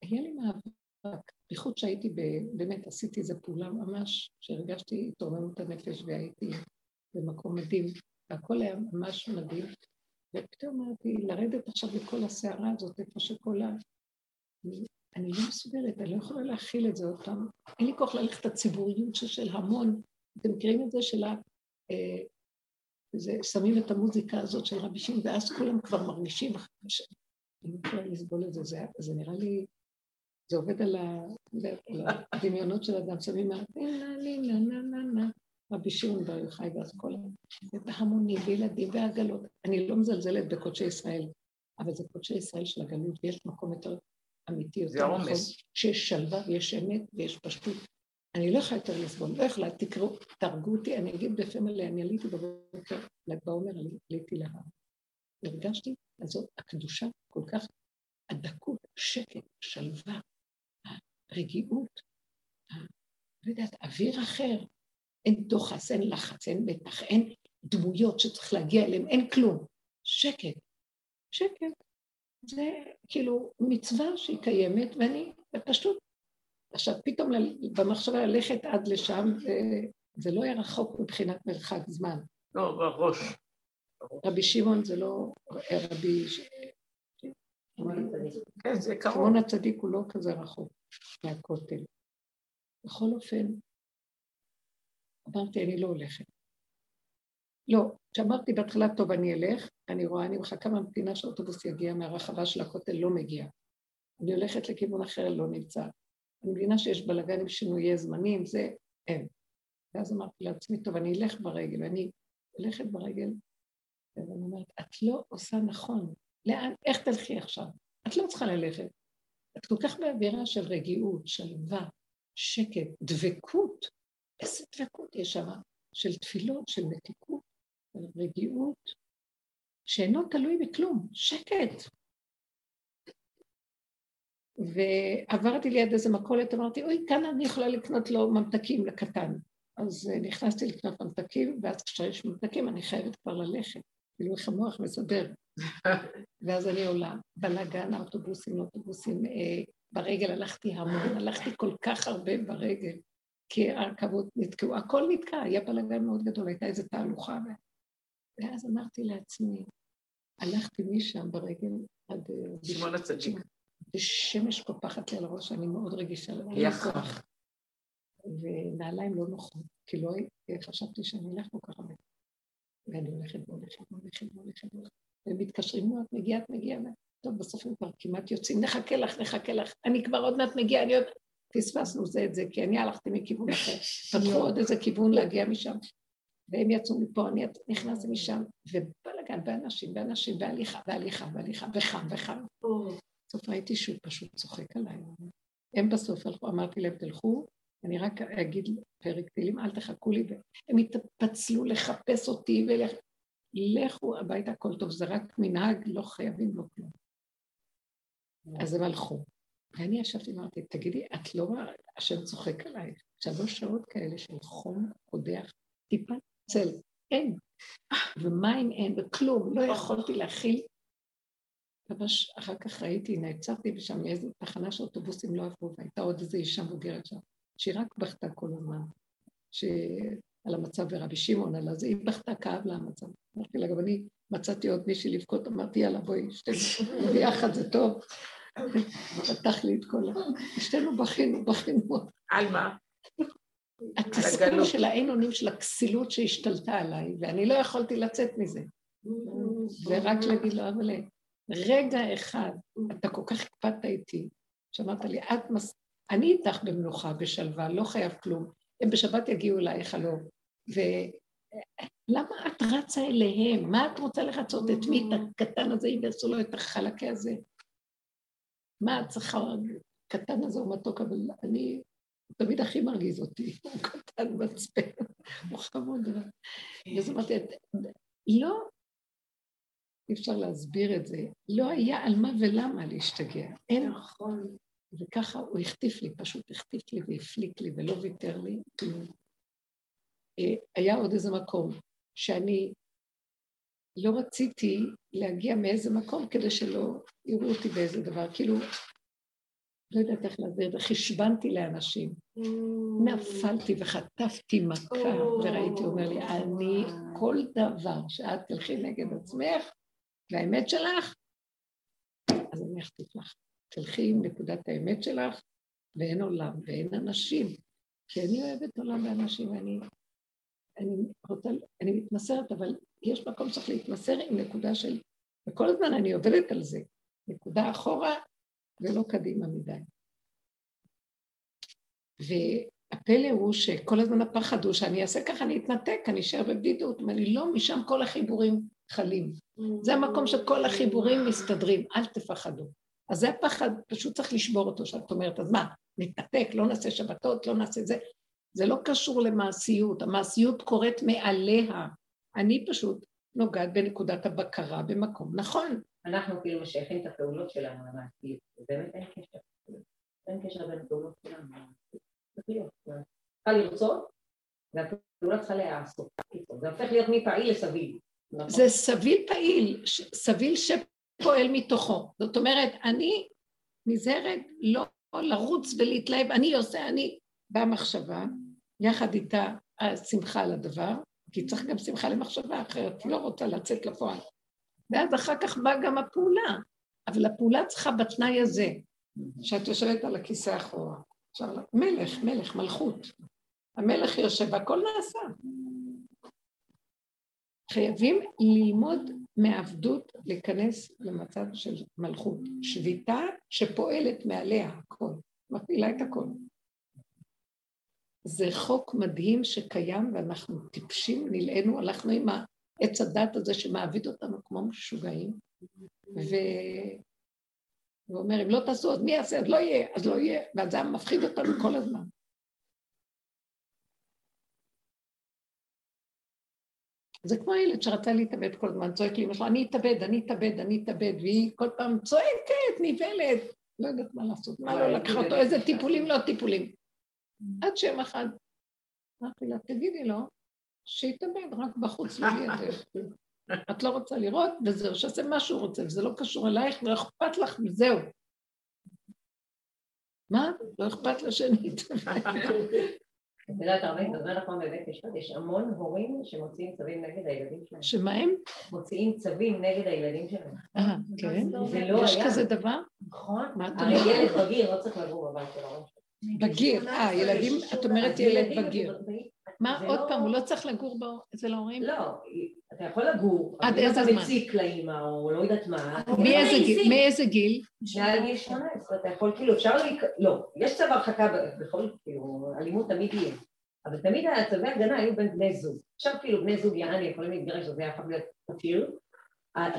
היה לי מאבק, בייחוד שהייתי, ב... באמת עשיתי איזו פעולה ממש, שהרגשתי התעוררות הנפש והייתי במקום מדהים, והכל היה ממש מדהים. ופתאום אמרתי, לרדת עכשיו לכל הסערה הזאת, איפה שכל ה... אני לא מסוגלת, אני לא יכולה להכיל את זה עוד פעם. אין לי כוח ללכת לציבוריות של המון. אתם מכירים את זה של ה... אה, זה, שמים את המוזיקה הזאת של רבי שמעון, ואז כולם כבר מרגישים, לא יכולה לסבול את זה, זה, זה נראה לי, זה עובד על, ה, על הדמיונות של אדם, שמים מה... רבי שמעון בר יוחאי ואז כל ה... והמונים וילדים ועגלות. אני לא מזלזלת בקודשי ישראל, אבל זה קודשי ישראל של הגלות, ויש מקום יותר אמיתי, יותר נכון, שיש שלווה ויש אמת ויש פשטות. אני לא יכולה יותר לסבול, לא יכולה, תקראו, תהרגו אותי, אני אגיד בפה מלא, אני עליתי בבוקר, ל"ג בעומר עליתי להר. הרגשתי, אז זאת הקדושה כל כך, הדקות, שקט, שלווה, הרגיעות, לא יודעת, אוויר אחר, אין דוחס, אין לחץ, אין מתח, אין דמויות שצריך להגיע אליהן, אין כלום. שקט, שקט. זה כאילו מצווה שהיא קיימת, ואני פשוט... עכשיו, פתאום במחשבה ללכת עד לשם, זה, זה לא היה רחוק מבחינת מרחק זמן. לא, בראש. רבי שמעון זה לא רבי... כן, זה קרוב. שמעון הצדיק הוא לא כזה רחוק מהכותל. בכל אופן, אמרתי, אני לא הולכת. לא, כשאמרתי בהתחלה, טוב, אני אלך, אני רואה, אני מחכה ממתינה שהאוטובוס יגיע מהרחבה של הכותל, לא מגיע. אני הולכת לכיוון אחר, לא נמצא. אני מבינה שיש בלאגן עם שינויי זמנים, זה אין. ואז אמרתי לעצמי, טוב, אני אלך ברגל, ואני הולכת ברגל, ואני אומרת, את לא עושה נכון. לאן, איך תלכי עכשיו? את לא צריכה ללכת. את כל כך באווירה של רגיעות, שלווה, שקט, דבקות. איזה דבקות יש שם, של תפילות, של מתיקות, של רגיעות, שאינו תלוי בכלום, שקט. ועברתי ליד איזה מכולת, אמרתי, אוי, כאן אני יכולה לקנות לו ממתקים לקטן. אז אה, נכנסתי לקנות ממתקים, ואז כשיש ממתקים אני חייבת כבר ללכת. כאילו איך המוח מסדר. ואז אני עולה, בלאגן, האוטובוסים, אוטובוסים, אה, ברגל הלכתי המון, הלכתי כל כך הרבה ברגל, כי הרכבות נתקעו, הכל נתקע, היה בלאגן מאוד גדול, הייתה איזו תהלוכה. ואז אמרתי לעצמי, הלכתי משם ברגל עד... אה, שמעון הצדיק. ושמש קופחת לי על הראש, אני מאוד רגישה יחד. ונעליים לא נוחות, כי לא חשבתי שאני אלך כל כך הרבה. ואני הולכת והולכת והולכת והולכת והולכת. והם מתקשרים, נו, את מגיעה, את מגיעה. טוב, בסוף הם כבר כמעט יוצאים, נחכה לך, נחכה לך. אני כבר עוד מעט מגיעה, אני עוד... פספסנו זה את זה, כי אני הלכתי מכיוון אחר. פתחו עוד איזה כיוון להגיע משם. והם יצאו מפה, אני נכנסתי משם, ובלאגן, באנשים, באנשים, בהליכה, בהליכה, בהליכה, וחם, וחם. בסוף ראיתי שהוא פשוט צוחק עליי. הם בסוף הלכו, אמרתי להם, תלכו, אני רק אגיד פרק תהילים, אל תחכו לי, והם התפצלו לחפש אותי ולכ... לכו הביתה, הכל טוב, זה רק מנהג, לא חייבים לו כלום. אז הם הלכו. ואני ישבתי ואמרתי, תגידי, את לא רואה, השם צוחק עלייך, שלוש שעות כאלה של חום קודח, טיפה צל, אין. ומים אין, וכלום, לא יכולתי להכיל. ממש אחר כך ראיתי, נעצרתי ושם לאיזו תחנה שאוטובוסים לא עברו, והייתה עוד איזו אישה מבוגרת שם. שהיא רק בכתה כל הזמן, על המצב ורבי שמעון על הזה, היא בכתה, כאב לה המצב. אמרתי לה, גם אני מצאתי עוד מישהי לבכות, אמרתי, יאללה, בואי, שתינו ביחד זה טוב. פתח לי את כל ה... שתינו בכינו, בכינו. על מה? התסכול של האין אונים של הכסילות שהשתלטה עליי, ואני לא יכולתי לצאת מזה. ורק להגיד לו, אבל רגע אחד, אתה כל כך הקפדת איתי, שאמרת לי, את מס... אני איתך במנוחה, בשלווה, לא חייב כלום. הם בשבת יגיעו אלייך, לא. ולמה את רצה אליהם? מה את רוצה לרצות את מי? את הקטן הזה, אם יעשו לו את החלקי הזה? מה את צריכה? הקטן הזה הוא מתוק, אבל אני... הוא תמיד הכי מרגיז אותי, הוא קטן מצפן, הוא חמוד. אז אמרתי, לא, אי אפשר להסביר את זה, לא היה על מה ולמה להשתגע. אין, נכון. וככה הוא החטיף לי, פשוט החטיף לי והפליק לי ולא ויתר לי. אה, היה עוד איזה מקום שאני לא רציתי להגיע מאיזה מקום כדי שלא יראו אותי באיזה דבר, כאילו, לא יודעת איך להסביר את זה, חשבנתי לאנשים. Mm. נפלתי וחטפתי מכה, וראיתי, הוא אומר לי, אני, כל דבר שאת תלכי נגד עצמך, והאמת שלך, אז אני אחטיף לך. תלכי עם נקודת האמת שלך, ואין עולם ואין אנשים. כי אני אוהבת עולם ואנשים, ואני אני רוצה, אני מתמסרת, אבל יש מקום שצריך להתמסר עם נקודה של... וכל הזמן אני עובדת על זה. נקודה אחורה ולא קדימה מדי. והפלא הוא שכל הזמן הפחד הוא שאני אעשה ככה, אני אתנתק, אני אשאר בבדידות. לי, לא, משם כל החיבורים חלים. זה המקום שכל החיבורים מסתדרים, אל תפחדו. אז זה הפחד, פשוט צריך לשבור אותו, שאת אומרת, אז מה, נתנתק, לא נעשה שבתות, לא נעשה זה. זה לא קשור למעשיות, המעשיות קורית מעליה. אני פשוט נוגעת בנקודת הבקרה במקום נכון. אנחנו כאילו משייכים את הפעולות שלנו למעשיות, ובאמת אין קשר. אין קשר בין הפעולות שלנו למעשיות. צריכה לרצות, והפעולה צריכה להיעשות. זה הופך להיות מפעיל לסביל. נכון? זה סביל פעיל, סביל ש... פועל מתוכו. זאת אומרת, אני נזהרת לא לרוץ ולהתלהב, אני עושה, אני במחשבה, יחד איתה השמחה על הדבר, כי צריך גם שמחה למחשבה, אחרת לא רוצה לצאת לפועל. ואז אחר כך באה גם הפעולה, אבל הפעולה צריכה בתנאי הזה, שאת יושבת על הכיסא אחורה. עכשיו, מלך, מלך, מלכות. המלך יושב והכל נעשה. חייבים ללמוד מעבדות להיכנס למצב של מלכות, שביתה שפועלת מעליה הכל, מפעילה את הכל. זה חוק מדהים שקיים ואנחנו טיפשים, נלאינו, הלכנו עם העץ הדת הזה שמעביד אותנו כמו משוגעים, הוא אומר, אם לא תעשו, אז מי יעשה? אז לא יהיה, אז לא יהיה. ואז זה מפחיד אותנו כל הזמן. זה כמו הילד שרצה להתאבד כל הזמן, צועק לי, שלו, אני אתאבד, אני אתאבד, אני אתאבד, והיא כל פעם צועקת, נבהלת, לא יודעת מה לעשות, מה לא לקחה אותו, איזה טיפולים, לא טיפולים. עד שם אחד, אמרתי לה, תגידי לו, שיתאבד רק בחוץ, לא לידך. את לא רוצה לראות, וזהו, שיעשה מה שהוא רוצה, וזה לא קשור אלייך, ולא אכפת לך, וזהו. מה? לא אכפת לה שאני אתאבד. את יודעת, הרבה מדבר נכון בבית משפט, יש המון הורים שמוציאים צווים נגד הילדים שלהם. שמה הם? מוציאים צווים נגד הילדים שלהם. אה, כן. זה לא יש היה. כזה דבר? נכון? הרי? ילד בגיר לא צריך לגור בבית של ההורים שלו. בגיר, אה, ילדים, את אומרת ילד בגיר. מה, זה עוד לא- פעם, הוא לא צריך לגור בו אצל ההורים? לא, אתה יכול לגור, עד איזה אתה זמן? מציק לאימא או לא יודעת מה, מאיזה גיל? מאיזה גיל? מעל גיל 18, אתה יכול, כאילו, אפשר להיק... לא, יש צו הרחקה בכל, כאילו, אלימות תמיד יהיה. אבל תמיד הצווי הגנה היו בין בני זוג. עכשיו כאילו בני זוג יעני יכולים להתגרש, אז זה יכול להיות פתיר.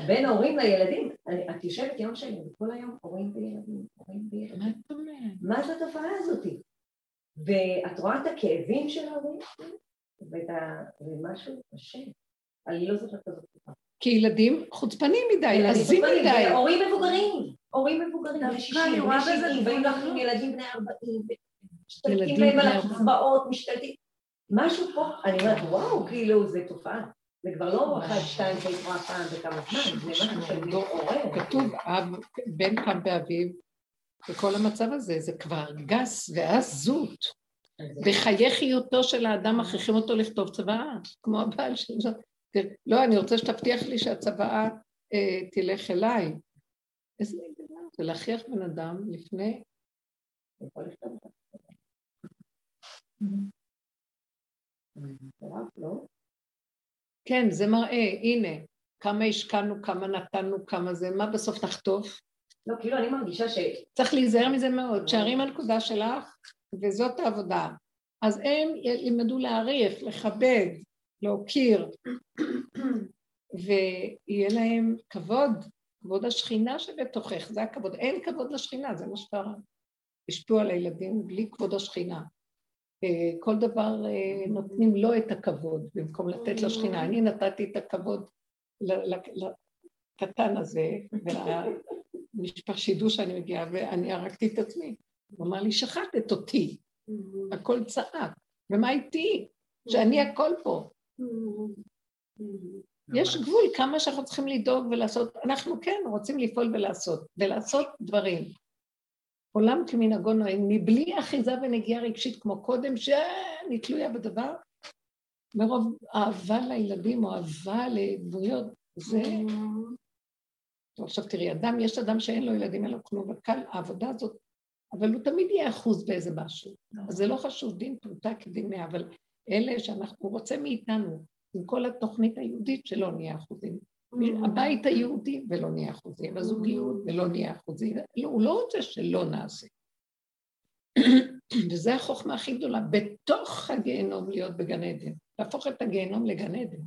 בין ההורים לילדים, אני- את יושבת יום שני, וכל היום הורים וילדים, הורים וילדים. מה את אומרת? מה זה התופעה הזאתי? ואת רואה את הכאבים של ההורים, ואת ה... זה משהו קשה. אני לא זוכרת כזאת תקופה. כי ילדים חוצפנים מדי, עזים מדי. מבוגרים, הורים מבוגרים, הורים מבוגרים, בני דווקא 60, אני בני רואה בזה 70, באים לך. עם ילדים בני 40, משתלטים להם על בני 40. הקצבאות, משתלטים. משהו פה, אני אומרת, וואו, כאילו, זה תופעה. זה כבר לא אחת, שתיים, שהיית רואה פעם בכמה זמן, זה משהו שמתעורר. כתוב, אב, בן קם באביו, וכל המצב הזה, זה כבר גס ועזות. בחיי חיותו של האדם מכריחים אותו לכתוב צוואה, כמו הבעל של זאת. לא, אני רוצה שתבטיח לי שהצוואה אה, תלך אליי. איזה מין דבר זה להכריח בן אדם לפני... אותה. לא? כן, זה מראה, הנה, כמה השקענו, כמה נתנו, כמה זה, מה בסוף נחטוף? לא, כאילו, אני מרגישה ש... צריך להיזהר מזה מאוד, שערי מהנקודה שלך, וזאת העבודה. אז הם ילמדו להעריך, לכבד, להוקיר, ויהיה להם כבוד, כבוד השכינה שבתוכך, זה הכבוד. אין כבוד לשכינה, זה מה שקרה. השפיעו על הילדים בלי כבוד השכינה. אה, כל דבר אה, נותנים לו את הכבוד במקום לתת לשכינה. אני נתתי את הכבוד לקטן הזה, ולמשפח שידעו שאני מגיעה, ואני הרגתי את עצמי. הוא אמר לי, שחטת אותי, הכל צעק. ומה איתי? שאני הכל פה. יש גבול כמה שאנחנו צריכים לדאוג ולעשות. אנחנו כן רוצים לפעול ולעשות, ולעשות דברים. עולם כמנהגו נוהג, מבלי אחיזה ונגיעה רגשית כמו קודם, שאני תלויה בדבר, מרוב אהבה לילדים או אהבה לדמויות, זה... עכשיו תראי, אדם, יש אדם שאין לו ילדים, אין לו כלום, וקל העבודה הזאת, אבל הוא תמיד יהיה אחוז באיזה משהו. אז זה לא חשוב, דין פרוטה כדין מאה, אבל אלה שאנחנו, הוא רוצה מאיתנו, עם כל התוכנית היהודית שלא נהיה אחוזים. הבית היהודי ולא נהיה אחוזים, הזוגיות ולא נהיה אחוזים, לא, הוא לא רוצה שלא נעשה. וזו החוכמה הכי גדולה, בתוך הגיהנום להיות בגן עדן, להפוך את הגיהנום לגן עדן,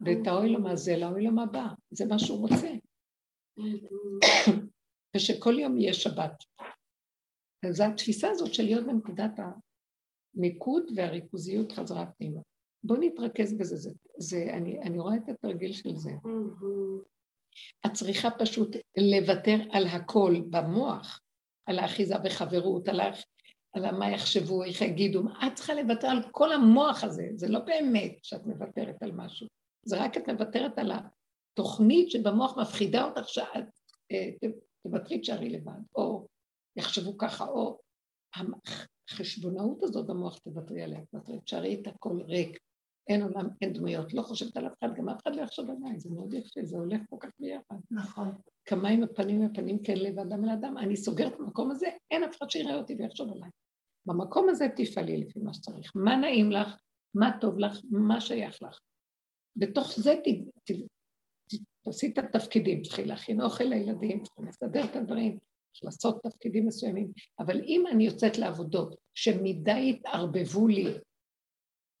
ואת האוילום הזה לאוילום הבא, זה מה שהוא רוצה. ושכל יום יהיה שבת. זו התפיסה הזאת של להיות בנקודת המיקוד והריכוזיות חזרה פנימה. בואו נתרכז בזה, זה, זה, אני, אני רואה את התרגיל של זה. את צריכה פשוט לוותר על הכל במוח, על האחיזה בחברות, על, ה, על מה יחשבו, איך יגידו, את צריכה לוותר על כל המוח הזה, זה לא באמת שאת מוותרת על משהו, זה רק את מוותרת על התוכנית שבמוח מפחידה אותך שאת אה, תוותרי תשארי לבד, או יחשבו ככה, או החשבונאות הזאת במוח תוותרי עליה, תוותרי, תשארי את הכל ריק, אין עולם, אין דמויות, לא חושבת על אף אחד, גם אף אחד לא יחשוב עליי, זה מאוד יפה, זה הולך כל כך ביחד. נכון. כמה עם הפנים והפנים כן לב אדם אל אדם, אני סוגרת את המקום הזה, אין אף אחד שיראה אותי ויחשוב עליי. במקום הזה תפעלי לפי מה שצריך. מה נעים לך, מה טוב לך, מה שייך לך. בתוך זה ת, תעשי את התפקידים, צריכים להכין אוכל לילדים, צריכים לסדר את הדברים, צריך לעשות תפקידים מסוימים. אבל אם אני יוצאת לעבודות שמדי התערבבו לי,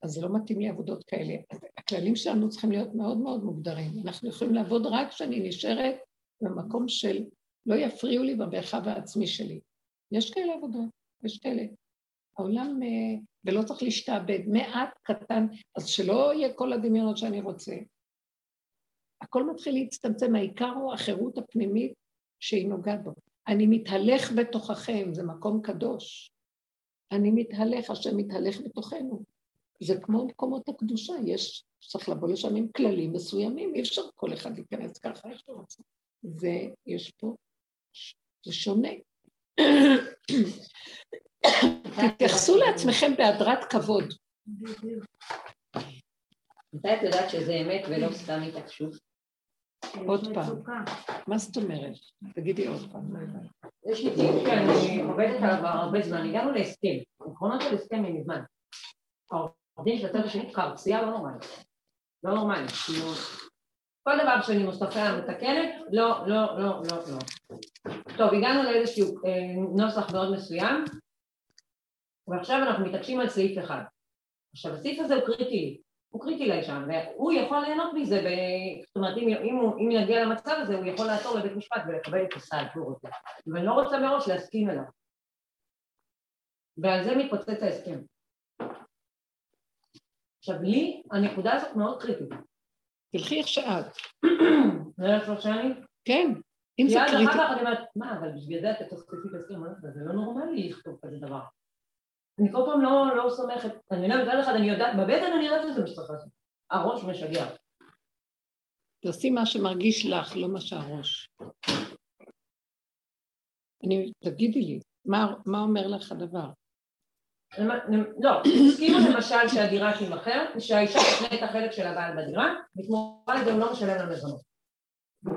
אז זה לא מתאים לי עבודות כאלה. הכללים שלנו צריכים להיות מאוד מאוד מוגדרים. אנחנו יכולים לעבוד רק כשאני נשארת במקום של לא יפריעו לי במרחב העצמי שלי. יש כאלה עבודות, יש כאלה. העולם, אה, ולא צריך להשתעבד, מעט קטן, אז שלא יהיה כל הדמיונות שאני רוצה. הכל מתחיל להצטמצם, העיקר הוא החירות הפנימית שהיא נוגעת בו. אני מתהלך בתוככם, זה מקום קדוש. אני מתהלך, השם מתהלך בתוכנו. זה כמו מקומות הקדושה, יש, צריך לבוא לשם עם כללים מסוימים, אי אפשר כל אחד להיכנס ככה איך שהוא רוצה. ויש פה, זה שונה. תתייחסו לעצמכם בהדרת כבוד. מתי את יודעת שזה אמת ולא סתם התעקשות? עוד פעם. מה זאת אומרת? תגידי עוד פעם, לא. יש לי טיפ שאני עובדת עליו הרבה זמן, הגענו להסכם, עקרונות של הסכם מזמן. העורך דין של הצד השני קרצייה לא נורמלית. לא נורמלית, כאילו... כל דבר שאני מוסתפה מתקנת, לא, לא, לא, לא, לא. טוב, הגענו לאיזשהו אה, נוסח מאוד מסוים, ועכשיו אנחנו מתעקשים על סעיף אחד. עכשיו, הסעיף הזה הוא קריטי, הוא קריטי לאישה, והוא יכול ליהנות מזה, ב... זאת אומרת, אם, אם, הוא, אם יגיע למצב הזה, הוא יכול לעתור לבית משפט ולקבל את הסעד שהוא רוצה. ואני לא רוצה מראש להסכים אליו. ועל זה מתפוצץ ההסכם. עכשיו, לי הנקודה הזאת מאוד קריטית. תלכי איך שאת. נראה לך שאני? כן, אם זה מיד אחר קריטי. כך אני אומרת, מה, אבל בשביל זה אתה תוסיפי את הסכם, זה לא נורמלי לכתוב כזה דבר. אני כל פעם לא, לא סומכת, אני אומרת, מצד אחד אני יודעת, בבטן אני יודעת שזה מה שצריך לעשות. הראש משגע. תעשי מה שמרגיש לך, לא מה שהראש. אני, תגידי לי, מה, מה אומר לך הדבר? לא, הסכימו למשל שהדירה תימכר, שהאישה תקנה את החלק של הבעל בדירה, בתמורה לזה הוא לא משלם לה מזונות.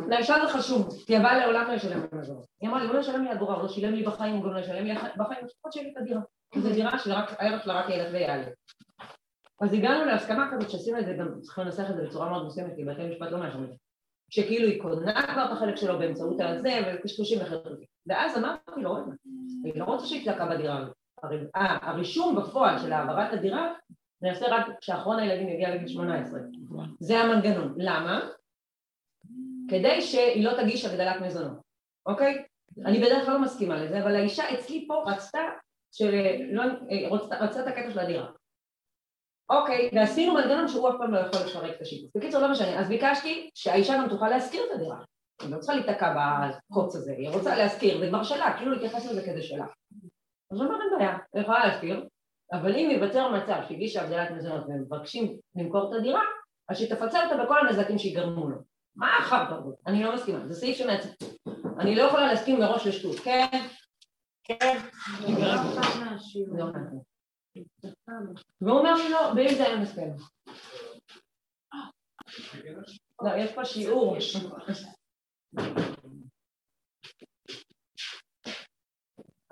לאישה זה חשוב, כי הבעל לעולם לא ישלם לה מזונות. היא אמרה לי, הוא לא ישלם לי אגורה, הוא לא שילם לי בחיים, הוא גם לא ישלם לי בחיים, לפחות שיהיה לי את הדירה. זו דירה שהערך שלה רק ילך ויעלה. אז הגענו להסכמה כזאת שעשינו את זה, גם צריכים לנסח את זה בצורה מאוד מסוימת, כי בתי משפט לא מאשרים. שכאילו היא קונה כבר את החלק שלו באמצעות הזה, וקשקושים וחרטוטים. ואז אמרתי לו, רגע, אני לא רוצה שיתלקה בדירה הזאת. אה, הרישום בפועל של העברת הדירה נעשה רק כשאחרון הילדים יגיע לגיל 18. זה המנגנון. למה? כדי שהיא לא תגיש הגדלת מזונות, אוקיי? אני בדרך כלל לא מסכימה לזה, אבל האישה אצלי פה רצתה, שלא, אה, רצתה, רצתה את הקטע של הדירה. אוקיי, ועשינו מנגנון שהוא אף פעם לא יכול לפרק את השיתוף. בקיצור, לא משנה. אז ביקשתי שהאישה גם תוכל להשכיר את הדירה. היא לא צריכה להיתקע בקוץ הזה, היא רוצה להשכיר, זה כבר שלה, כאילו להתייחס לזה כזה שלה. אז הוא אמר, אין בעיה, היא יכולה להשכיר, אבל אם ייווצר מצב שהגישה הגדלת מזונות ומבקשים למכור את הדירה, אז שהיא תפצה אותה בכל הנזקים שיגרמו לו. מה החרטא הזאת? אני לא מסכימה, זה סעיף שמעצב. אני לא יכולה להסכים מראש לשטות, כן? כן? לא. והוא אומר לי לא, באם זה היה מסכם. לא, יש פה שיעור.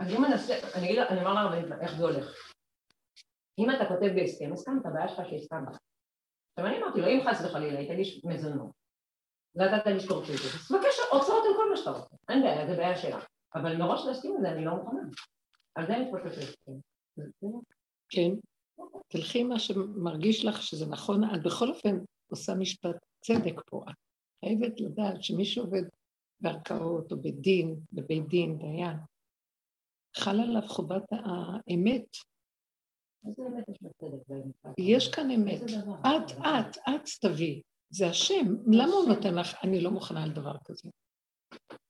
אז אם אעשה, אני אגיד, אני אומר להרבה איך זה הולך. אם אתה כותב בהסכם, הסכמת, הבעיה שלך שהסכמת. עכשיו אני אמרתי לו, אם חס וחלילה היא תגיש מזונות, ואתה תגיש קורצ'יטות, אז בבקשה, הוצאות על כל מה שאתה רוצה, אין בעיה, זה בעיה שלה. אבל מראש להסכים לזה אני לא מוכנה. על זה אני חושבת. כן. תלכי עם מה שמרגיש לך שזה נכון, את בכל אופן עושה משפט צדק פה. את חייבת לדעת שמי שעובד בערכאות או בדין, בבית דין, דיין, חל עליו חובת האמת. יש כאן אמת. את, את, את תביאי. זה השם. למה הוא נותן לך? אני לא מוכנה על דבר כזה.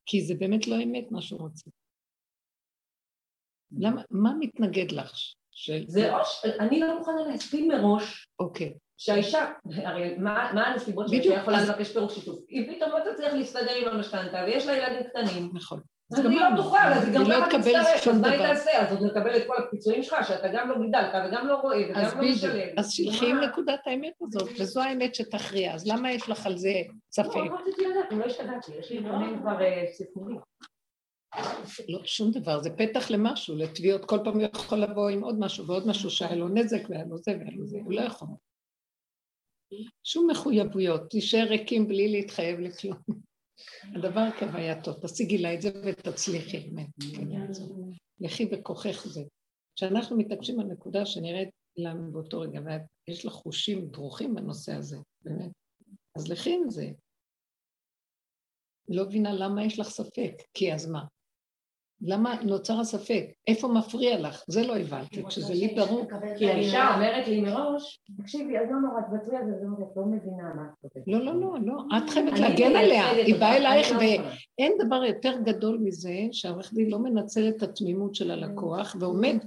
כי זה באמת לא אמת מה שהוא רוצה. למה, מה מתנגד לך? זה או ש... אני לא מוכנה להסכים מראש אוקיי. שהאישה, הרי מה, מה הנסיבות שהאישה יכולה לבקש פירוק שיתוף? היא פתאום לא תצליח להסתדר עם המשכנתה ויש לה ילדים קטנים. נכון. אז היא לא תוכל, אז היא גם לא ככה תצטרך, אז מה היא. תעשה? אז עוד לקבל את כל הפיצויים שלך, שאתה גם לא גידלת וגם לא רואה וגם לא משלם. אז שלחי עם? נקודת האמת הזאת, וזו האמת שתכריע, אז למה יש לך על זה ספק? לא, רציתי לדעת, אני לא השתגעתי, יש לי דברים כבר אה, סיפורים. לא, שום דבר, זה פתח למשהו, לתביעות, כל פעם הוא יכול לבוא עם עוד משהו ועוד משהו שהיה לו נזק והיה לו זה והיה לו זה, הוא לא יכול. שום מחויבויות, תישאר ריקים בלי להתחייב לכלום. הדבר כהווייתו, תשיגי לה את זה ותצליחי, באמת. לכי בכוחך זה. כשאנחנו מתעקשים על נקודה שנראית לנו באותו רגע, ויש לך חושים דרוכים בנושא הזה, באמת, אז לכי עם זה. לא מבינה למה יש לך ספק, כי אז מה? למה נוצר הספק? איפה מפריע לך? זה לא הבנתי, כשזה לי ברור. כי האישה אומרת לי מראש, תקשיבי, אז לא נורא, תוותרי על זה, זה את לא מבינה מה את כותבת. לא, לא, לא, לא, את חייבת להגן עליה, היא באה אלייך. ואין דבר יותר גדול מזה שהעורך דין לא מנצל את התמימות של הלקוח ועומד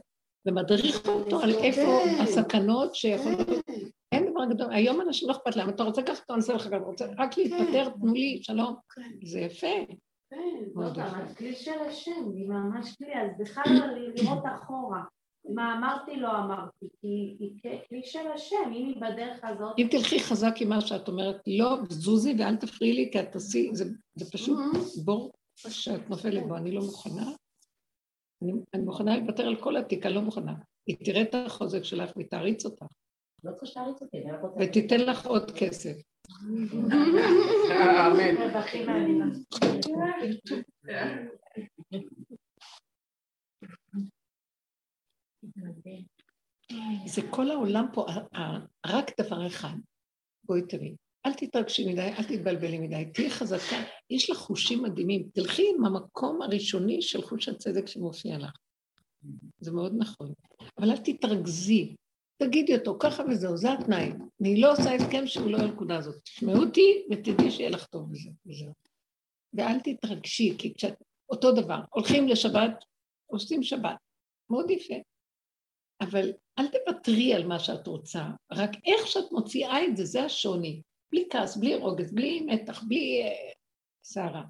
ומדריך אותו על איפה כן. הסכנות שיכולות... כן, אין דבר גדול, היום אנשים לא אכפת להם, אתה רוצה ככה, אתה עושה לך רוצה רק להתפטר, תנו לי, שלום, כן, זה יפה. כן. זאת. אומרת, כלי של השם, היא ממש כלי, אז בכלל לא לראות אחורה. מה אמרתי, לא אמרתי, כי היא כלי של השם, אם היא בדרך הזאת, אם תלכי חזק עם מה שאת אומרת, לא, זוזי ואל תפריעי לי, כי את תעשי, זה, זה פשוט בור שאת נופלת בו, אני לא מוכנה. אני, אני מוכנה לוותר על כל התיק, אני לא מוכנה. היא תראה את החוזק שלך והיא תעריץ אותך, לא צריך שתעריץ אותי, אני רק רוצה... ותיתן לך עוד כסף. אמן. זה כל העולם פה, רק דבר אחד, בואי תראי, אל תתרגשי מדי, אל תתבלבלי מדי, תהיי חזקה, יש לך חושים מדהימים, תלכי עם המקום הראשוני של חוש הצדק שמופיע לך. זה מאוד נכון. אבל אל תתרכזי, תגידי אותו ככה וזהו, זה התנאי. אני לא עושה הסכם שהוא לא הנקודה הזאת. תשמעו אותי ותדעי שיהיה לך טוב בזה, וזהו. ואל תתרגשי, כי כשאת, אותו דבר, הולכים לשבת, עושים שבת, מאוד יפה. אבל אל תוותרי על מה שאת רוצה, רק איך שאת מוציאה את זה, זה השוני. בלי כעס, בלי רוגז, בלי מתח, בלי אה, סערה.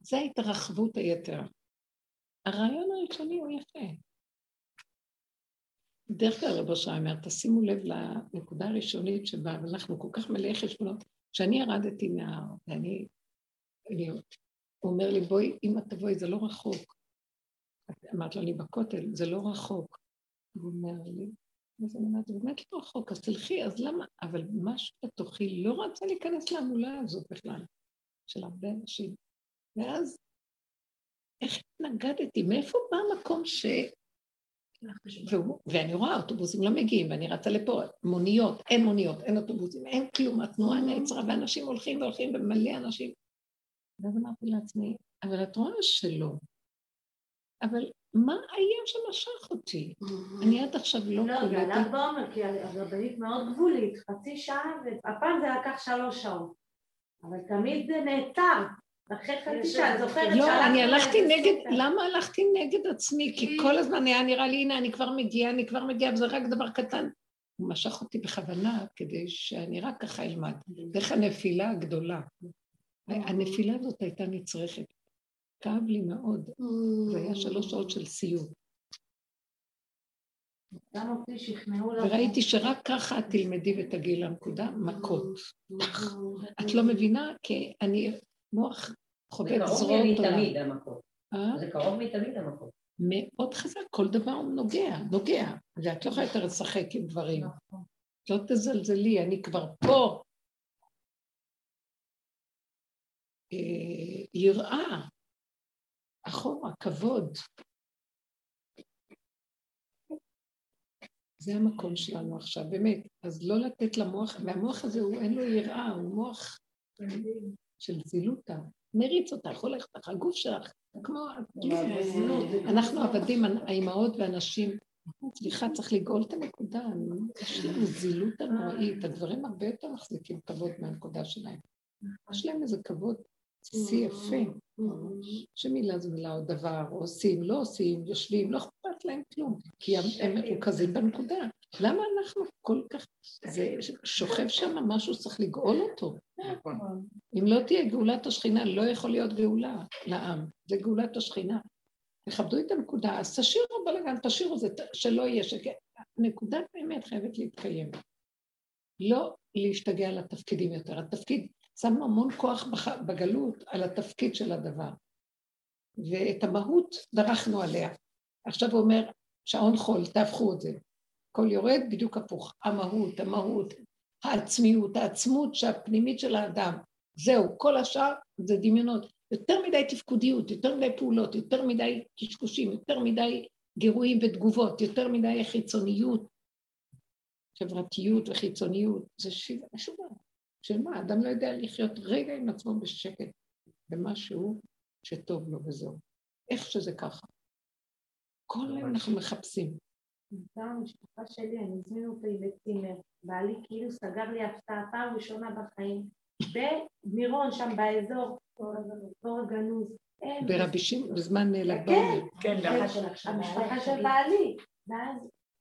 זה ההתרחבות היתרה. הרעיון הראשוני הוא יפה. בדרך כלל רבו שי אומר, תשימו לב לנקודה הראשונית שבה, ואנחנו כל כך מלאי חשבונות, כשאני ירדתי מההר, ואני, אני, הוא אומר לי, בואי, אם את תבואי, זה לא רחוק. אמרת לו, אני בכותל, זה לא רחוק. הוא אומר לי, אז אני אומרת, זה באמת לא רחוק, אז תלכי, אז למה? אבל משהו בתוכי לא רצה להיכנס להמולה הזאת בכלל, של הרבה אנשים. ואז, איך התנגדתי? מאיפה בא המקום ש... והוא, ואני רואה, אוטובוסים לא מגיעים, ואני רצה לפה, מוניות, אין מוניות, אין אוטובוסים, אין כלום, התנועה נעצרה, ואנשים הולכים והולכים, ומלא אנשים. ואז אמרתי לעצמי, אבל את רואה שלא. אבל מה היה שמשך אותי? אני עד עכשיו לא לא, זה קולטת. ל"ג בעומר, כי הרבנית מאוד גבולית, חצי שעה, והפעם זה לקח שלוש שעות. אבל תמיד זה נעצר. אחרי חצי שעה, את זוכרת לא, אני הלכתי נגד. למה הלכתי נגד עצמי? כי כל הזמן היה נראה לי, הנה, אני כבר מגיעה, אני כבר מגיעה, וזה רק דבר קטן. הוא משך אותי בכוונה כדי שאני רק ככה אלמד. דרך הנפילה הגדולה. הנפילה הזאת הייתה נצרכת. כאב לי מאוד. זה היה שלוש שעות של סיוט. גם אותי שכנעו לך. וראיתי שרק ככה את תלמדי ותגיעי לנקודה, מכות. את לא מבינה? כי אני, מוח זה חובק קרוב זרועות עולם. תמיד המקום. אה? זה קרוב לי תמיד המקום. מאוד חזק, כל דבר הוא נוגע, נוגע. ואת לא יכולה יותר לשחק עם דברים. לא תזלזלי, אני כבר פה. אה, יראה, אחורה, כבוד. זה המקום שלנו עכשיו, באמת. אז לא לתת למוח, והמוח הזה, הוא, אין לו יראה, הוא מוח של זילותה. מריץ אותך, הולך לך, הגוף שלך, כמו... אנחנו עבדים, האימהות והנשים, סליחה, צריך לגאול את הנקודה, יש לנו זילות הנוראית, הדברים הרבה יותר מחזיקים כבוד מהנקודה שלהם. יש להם איזה כבוד בסיסי יפה, שמילה זו מילה או דבר, עושים, לא עושים, יושבים, לא אכפת להם כלום, כי הם מרוכזים בנקודה. למה אנחנו כל כך, זה שוכב שם משהו שצריך לגאול אותו. אם לא תהיה גאולת השכינה, לא יכול להיות גאולה לעם, זה גאולת השכינה. תכבדו את הנקודה, אז תשאירו בלאגן, תשאירו זה, שלא יהיה שקט. הנקודה באמת חייבת להתקיים. לא להשתגע על התפקידים יותר. התפקיד, שמנו המון כוח. בגלות על התפקיד של הדבר. ואת המהות דרכנו עליה. עכשיו הוא אומר, שעון חול, תהפכו את זה. הכל יורד, בדיוק הפוך. המהות, המהות, העצמיות, העצמות שהפנימית של האדם. זהו, כל השאר זה דמיונות. יותר מדי תפקודיות, יותר מדי פעולות, יותר מדי קשקושים, יותר מדי גירויים ותגובות, יותר מדי חיצוניות, חברתיות וחיצוניות. זה שובה. של מה? אדם לא יודע לחיות רגע עם עצמו בשקט. במשהו שטוב לו וזהו. איך שזה ככה. כל היום אנחנו מחפשים. גם המשפחה שלי, הם הזמינו אותי לצימר. בעלי כאילו סגר לי הפתעה פעם ראשונה בחיים. במירון, שם באזור, אור הגנוז. הם- ברבי שמעון, בזמן אה, ל"ג כן. בעומר. כן, המשפחה של בעלי. ואז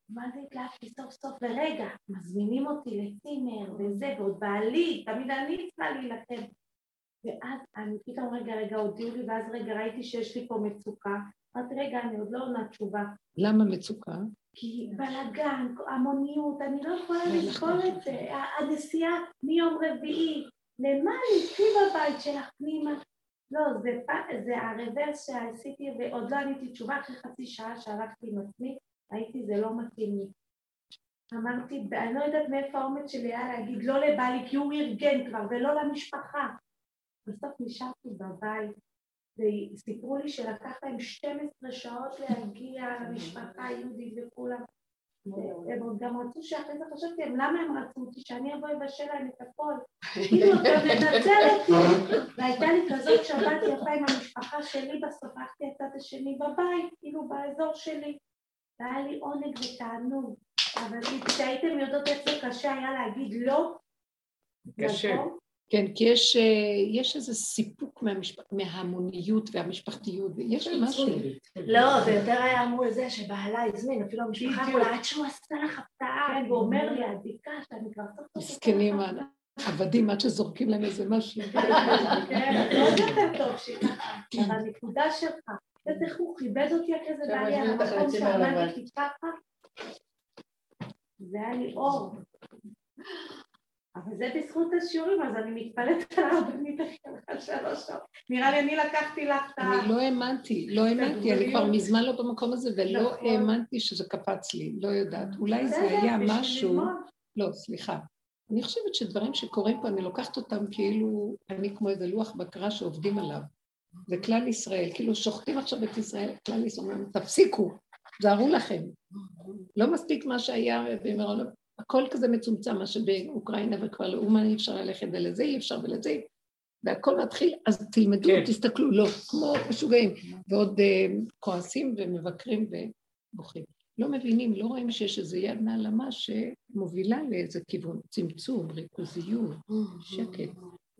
מה זה התלהבתי סוף סוף, ורגע, מזמינים אותי לצימר וזה, ועוד בעלי, תמיד אני צריכה להילחם. ואז אני פתאום, רגע, רגע, הודיעו לי, ואז רגע, ראיתי שיש לי פה מצוקה. אמרתי, רגע, אני עוד לא עונה תשובה. למה מצוקה? כי בלאגן, המוניות, אני לא יכולה לסבול משהו. את זה. הנסיעה מיום רביעי, למה אצלי בבית שלך פנימה? לא, זה, זה הרוורס שעשיתי ועוד לא עניתי תשובה אחרי חצי שעה שהלכתי עם עצמי, ראיתי זה לא מתאים לי. אמרתי, אני לא יודעת מאיפה האומץ שלי היה להגיד לא לבעלי כי הוא ארגן כבר ולא למשפחה. בסוף נשארתי בבית וסיפרו לי שלקח להם 12 שעות להגיע למשפחה היהודית וכולם. הם גם רצו שאחרי זה חשבתי, הם למה הם רצו אותי? שאני אבוא לבשל להם את הכל. כאילו, אתה מנצל אותי. והייתה לי כזאת שבת יפה עם המשפחה שלי, בסוף הלכתי הצד השני בבית, כאילו באזור שלי. והיה לי עונג ותענוג. אבל כשהייתם יודעות איך זה קשה היה להגיד לא, קשה. נכון? כן, כי יש, אה, יש איזה סיפוק מהמשפ... מההמוניות והמשפחתיות, יש משהו. לא, זה יותר היה אמרו לזה שבעלה הזמין, אפילו המשפחה. כולה, עד שהוא עשה לך הפתעה. כן, ואומר לי, את ביקשת, אני כבר. מסכנים העבדים עד שזורקים להם איזה משהו. כן, זה עוד יותר טוב שככה, אבל הנקודה שלך, איך הוא כיבד אותי אחרי זה, לי אותך המקום. שעמדתי ככה, זה היה לי אור. אבל זה בזכות השיעורים, אז אני מתפלאת על הרבנית אחרי שלוש שעות. נראה לי אני לקחתי לך את ה... אני לא האמנתי, לא האמנתי, אני כבר מזמן לא במקום הזה, ולא נכון. האמנתי שזה קפץ לי, לא יודעת. אולי זה היה משהו... לא, סליחה. אני חושבת שדברים שקורים פה, אני לוקחת אותם כאילו אני כמו איזה לוח בקרה שעובדים עליו. זה כלל ישראל, כאילו שוחטים עכשיו את ישראל, כלל ישראל תפסיקו, זהרו לכם. לא מספיק מה שהיה במירון, הכל כזה מצומצם, מה שבאוקראינה וכבר לאומן אי אפשר ללכת ולזה אי אפשר ולזה, והכל מתחיל, אז תלמדו, כן. תסתכלו, לא, כמו משוגעים, ועוד אה, כועסים ומבקרים ובוכים. לא מבינים, לא רואים שיש איזו יד נעלמה שמובילה לאיזה כיוון, צמצום, ריכוזיות, שקט.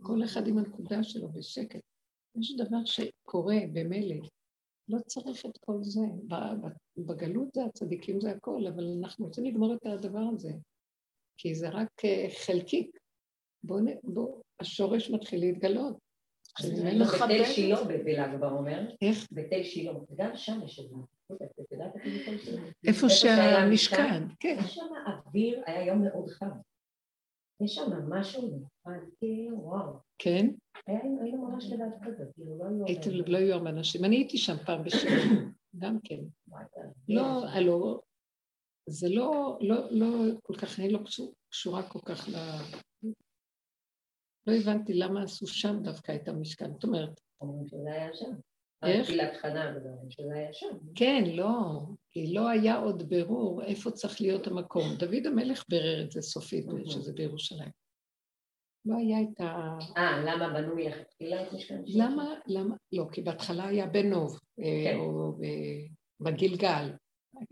כל אחד עם הנקודה שלו בשקט. יש דבר שקורה במילא, לא צריך את כל זה. בגלות זה הצדיקים זה הכל, אבל אנחנו רוצים לגמור את הדבר הזה, כי זה רק אה, חלקיק. בואו, בוא, השורש מתחיל להתגלות. שממנו בתל שילה בל"ג בעומר, איך? בתל שילה, וגם שם יש. את זה? איפה שהמשכן, כן. יש שם אוויר, היה יום מאוד חם. יש שם משהו מיוחד, כאילו, וואו. כן, היינו היינו ממש לבד כזה, כאילו, לא היו... לא הרבה אנשים. אני הייתי שם פעם בשבוע, גם כן. לא. הלו, זה לא, לא, לא כל כך, אני לא קשור- קשורה כל כך ל... לא הבנתי למה עשו שם דווקא את המשכן. זאת אומרת, אומרים שזה היה שם. איך? תפילת חנה, שזה היה שם. כן, לא, כי לא היה עוד בירור איפה צריך להיות המקום. דוד המלך בירר את זה סופית, Mhm. שזה בירושלים. לא היה את ה... אה, למה בנו מלכתחילה את משכן? למה, למה, לא, כי בהתחלה היה בנוב, אה, כן. או ב- בגלגל,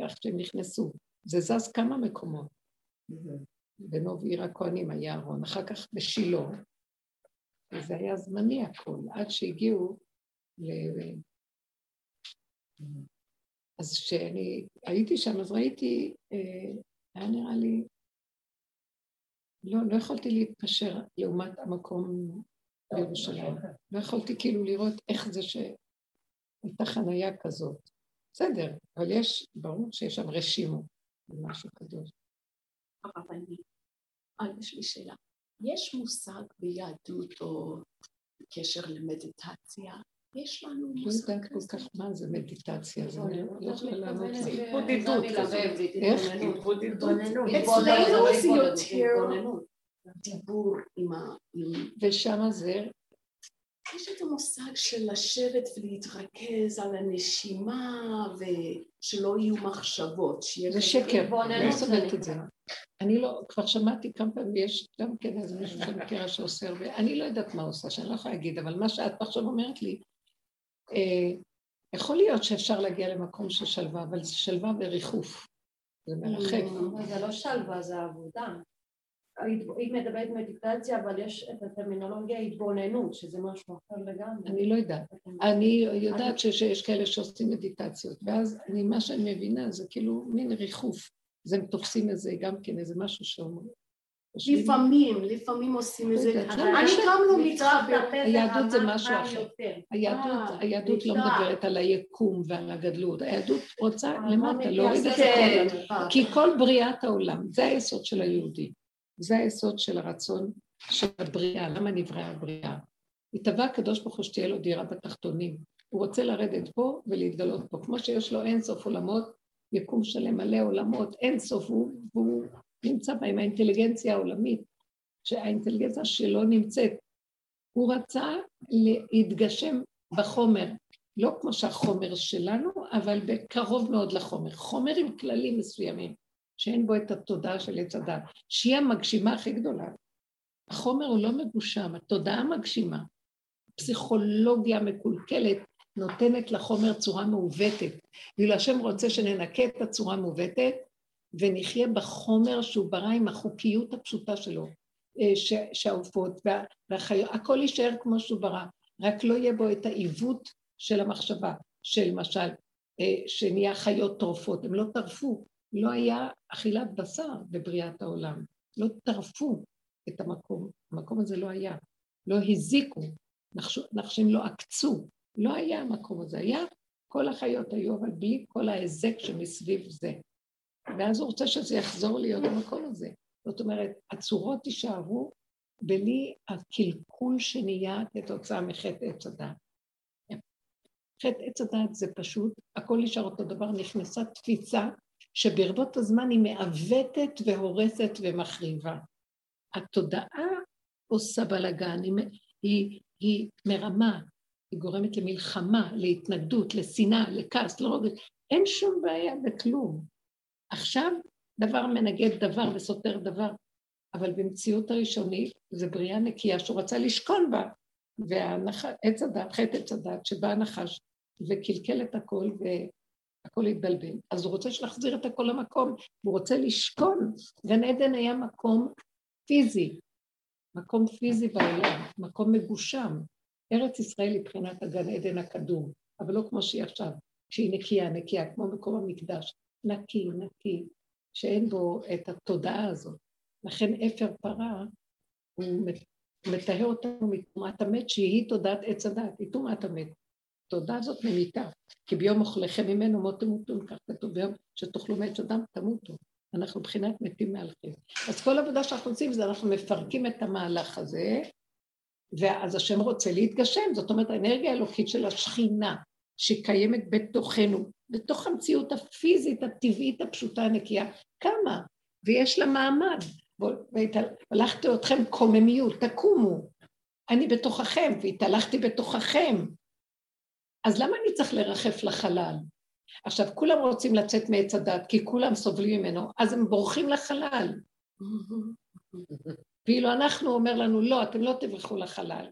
כך שהם נכנסו. זה זז כמה מקומות. בנוב עיר הכהנים היה אהרון, אחר כך בשילה, וזה היה זמני הכל, עד שהגיעו ל... אז כשאני הייתי שם, אז ראיתי, אה, היה נראה לי, לא, לא יכולתי להתפשר לעומת המקום בירושלים. לא יכולתי כאילו לראות איך זה שהייתה חנייה כזאת. בסדר, אבל יש, ברור שיש שם רשימו, משהו קדוש. הרבנית, אה, יש לי שאלה. יש מושג ביהדות או בקשר למדיטציה? יש לנו לא מושג יודעת כל כזה? כך מה זה מדיטציה, זה אני לא יכולה לענות מתכוונת לי. ל- התבודדות איך? התבוננות. התבודדות. אצלנו זה יותר. דיבור עם ה... ושם זה, יש את המושג של לשבת ולהתרכז על הנשימה ושלא יהיו מחשבות, זה כזה- שקר, התבוננות לא סובלת את זה. אני לא, כבר שמעתי כמה פעמים, יש גם כן איזה מישהו שאני מכירה שעושה הרבה, אני לא יודעת מה עושה, שאני לא יכולה להגיד, אבל מה שאת עכשיו אומרת לי, יכול להיות שאפשר להגיע למקום של שלווה, אבל זה שלווה וריחוף. זה מרחק. אבל זה לא שלווה, זה עבודה. היא מדברת מדיטציה, אבל יש את הטרמינולוגיה התבוננות, שזה משהו אחר לגמרי. אני לא יודעת. אני יודעת שיש כאלה שעושים מדיטציות, ואז מה שאני מבינה זה כאילו מין ריחוף. אז הם תופסים איזה, גם כן, איזה משהו שאומרים. לפעמים, לפעמים עושים את זה, זה אני גם לא לפתוח את מתחבר. הפה היהדות זה משהו אחר. היהדות, אה, היהדות לא. מדברת על היקום ועל הגדלות, היהדות רוצה אה, למטה, מה להוריד את? הכל. אה, כי כל בריאת העולם, זה היסוד של היהודי. זה היסוד של הרצון של הבריאה. למה נבראה הבריאה? התהווה הקדוש ברוך הוא שתהיה לו דירה בתחתונים. הוא רוצה לרדת פה ולהתגלות פה. כמו שיש לו אין סוף עולמות, יקום שלם מלא עולמות, אין סוף, הוא, והוא נמצא בהם, האינטליגנציה העולמית, שהאינטליגנציה שלו נמצאת. הוא רצה להתגשם בחומר, לא כמו שהחומר שלנו, אבל בקרוב מאוד לחומר. חומר עם כללים מסוימים, שאין בו את התודעה של עץ הדת, שהיא המגשימה הכי גדולה. החומר הוא לא מגושם, התודעה מגשימה. פסיכולוגיה מקולקלת נותנת לחומר צורה מעוותת. ואילו השם רוצה שננקה את הצורה המעוותת ונחיה בחומר שהוא ברא עם החוקיות הפשוטה שלו, אה, שהעופות וה- והחיות, הכל יישאר כמו שהוא ברא, רק לא יהיה בו את העיוות של המחשבה, שלמשל, אה, שנהיה חיות טורפות, הם לא טרפו, לא היה אכילת בשר בבריאת העולם, לא טרפו את המקום, המקום הזה לא היה, לא הזיקו, נחש- נחשים לא עקצו, לא היה המקום הזה, היה, כל החיות היו, אבל בלי כל ההיזק שמסביב זה. ואז הוא רוצה שזה יחזור להיות המקום הזה. זאת אומרת, הצורות יישארו בלי הקלקול שנהיה כתוצאה מחטא עץ הדת. חטא עץ הדת זה פשוט, הכל נשאר אותו דבר, נכנסה תפיסה שברבות הזמן היא מעוותת והורסת ומחריבה. התודעה עושה בלאגן, היא, היא, היא מרמה, היא גורמת למלחמה, להתנגדות, לשנאה, לכעס, לרוגז, אין שום בעיה בכלום. עכשיו דבר מנגד דבר וסותר דבר, אבל במציאות הראשונית זה בריאה נקייה שהוא רצה לשכון בה, ועץ הדת, חטא עץ הדת, שבא הנחש וקלקל את הכל והכל התבלבל. אז הוא רוצה להחזיר את הכל למקום, הוא רוצה לשכון. גן עדן היה מקום פיזי, מקום פיזי בעולם, מקום מגושם. ארץ ישראל היא מבחינת הגן עדן הקדום, אבל לא כמו שהיא עכשיו, שהיא נקייה, נקייה, כמו מקום המקדש, נקי, נקי, שאין בו את התודעה הזאת. לכן אפר פרה, הוא מטהר אותנו מטומאת המת, שהיא תודעת עץ הדת, היא טומאת המת. התודעה הזאת ממיתה, כי ביום אוכליכם ממנו מות תמותון, כך כתוב, ביום שתאכלו מעץ אדם תמותו. אנחנו מבחינת מתים מהלכים. אז כל עבודה שאנחנו עושים זה אנחנו מפרקים את המהלך הזה, ואז השם רוצה להתגשם, זאת אומרת האנרגיה האלוקית של השכינה שקיימת בתוכנו, בתוך המציאות הפיזית, הטבעית, הפשוטה, הנקייה, קמה, ויש לה מעמד. והלכתי אתכם קוממיות, תקומו, אני בתוככם, והתהלכתי בתוככם. אז למה אני צריך לרחף לחלל? עכשיו, כולם רוצים לצאת מעץ הדת, כי כולם סובלים ממנו, אז הם בורחים לחלל. ואילו אנחנו, אומר לנו, לא, אתם לא תברחו לחלל.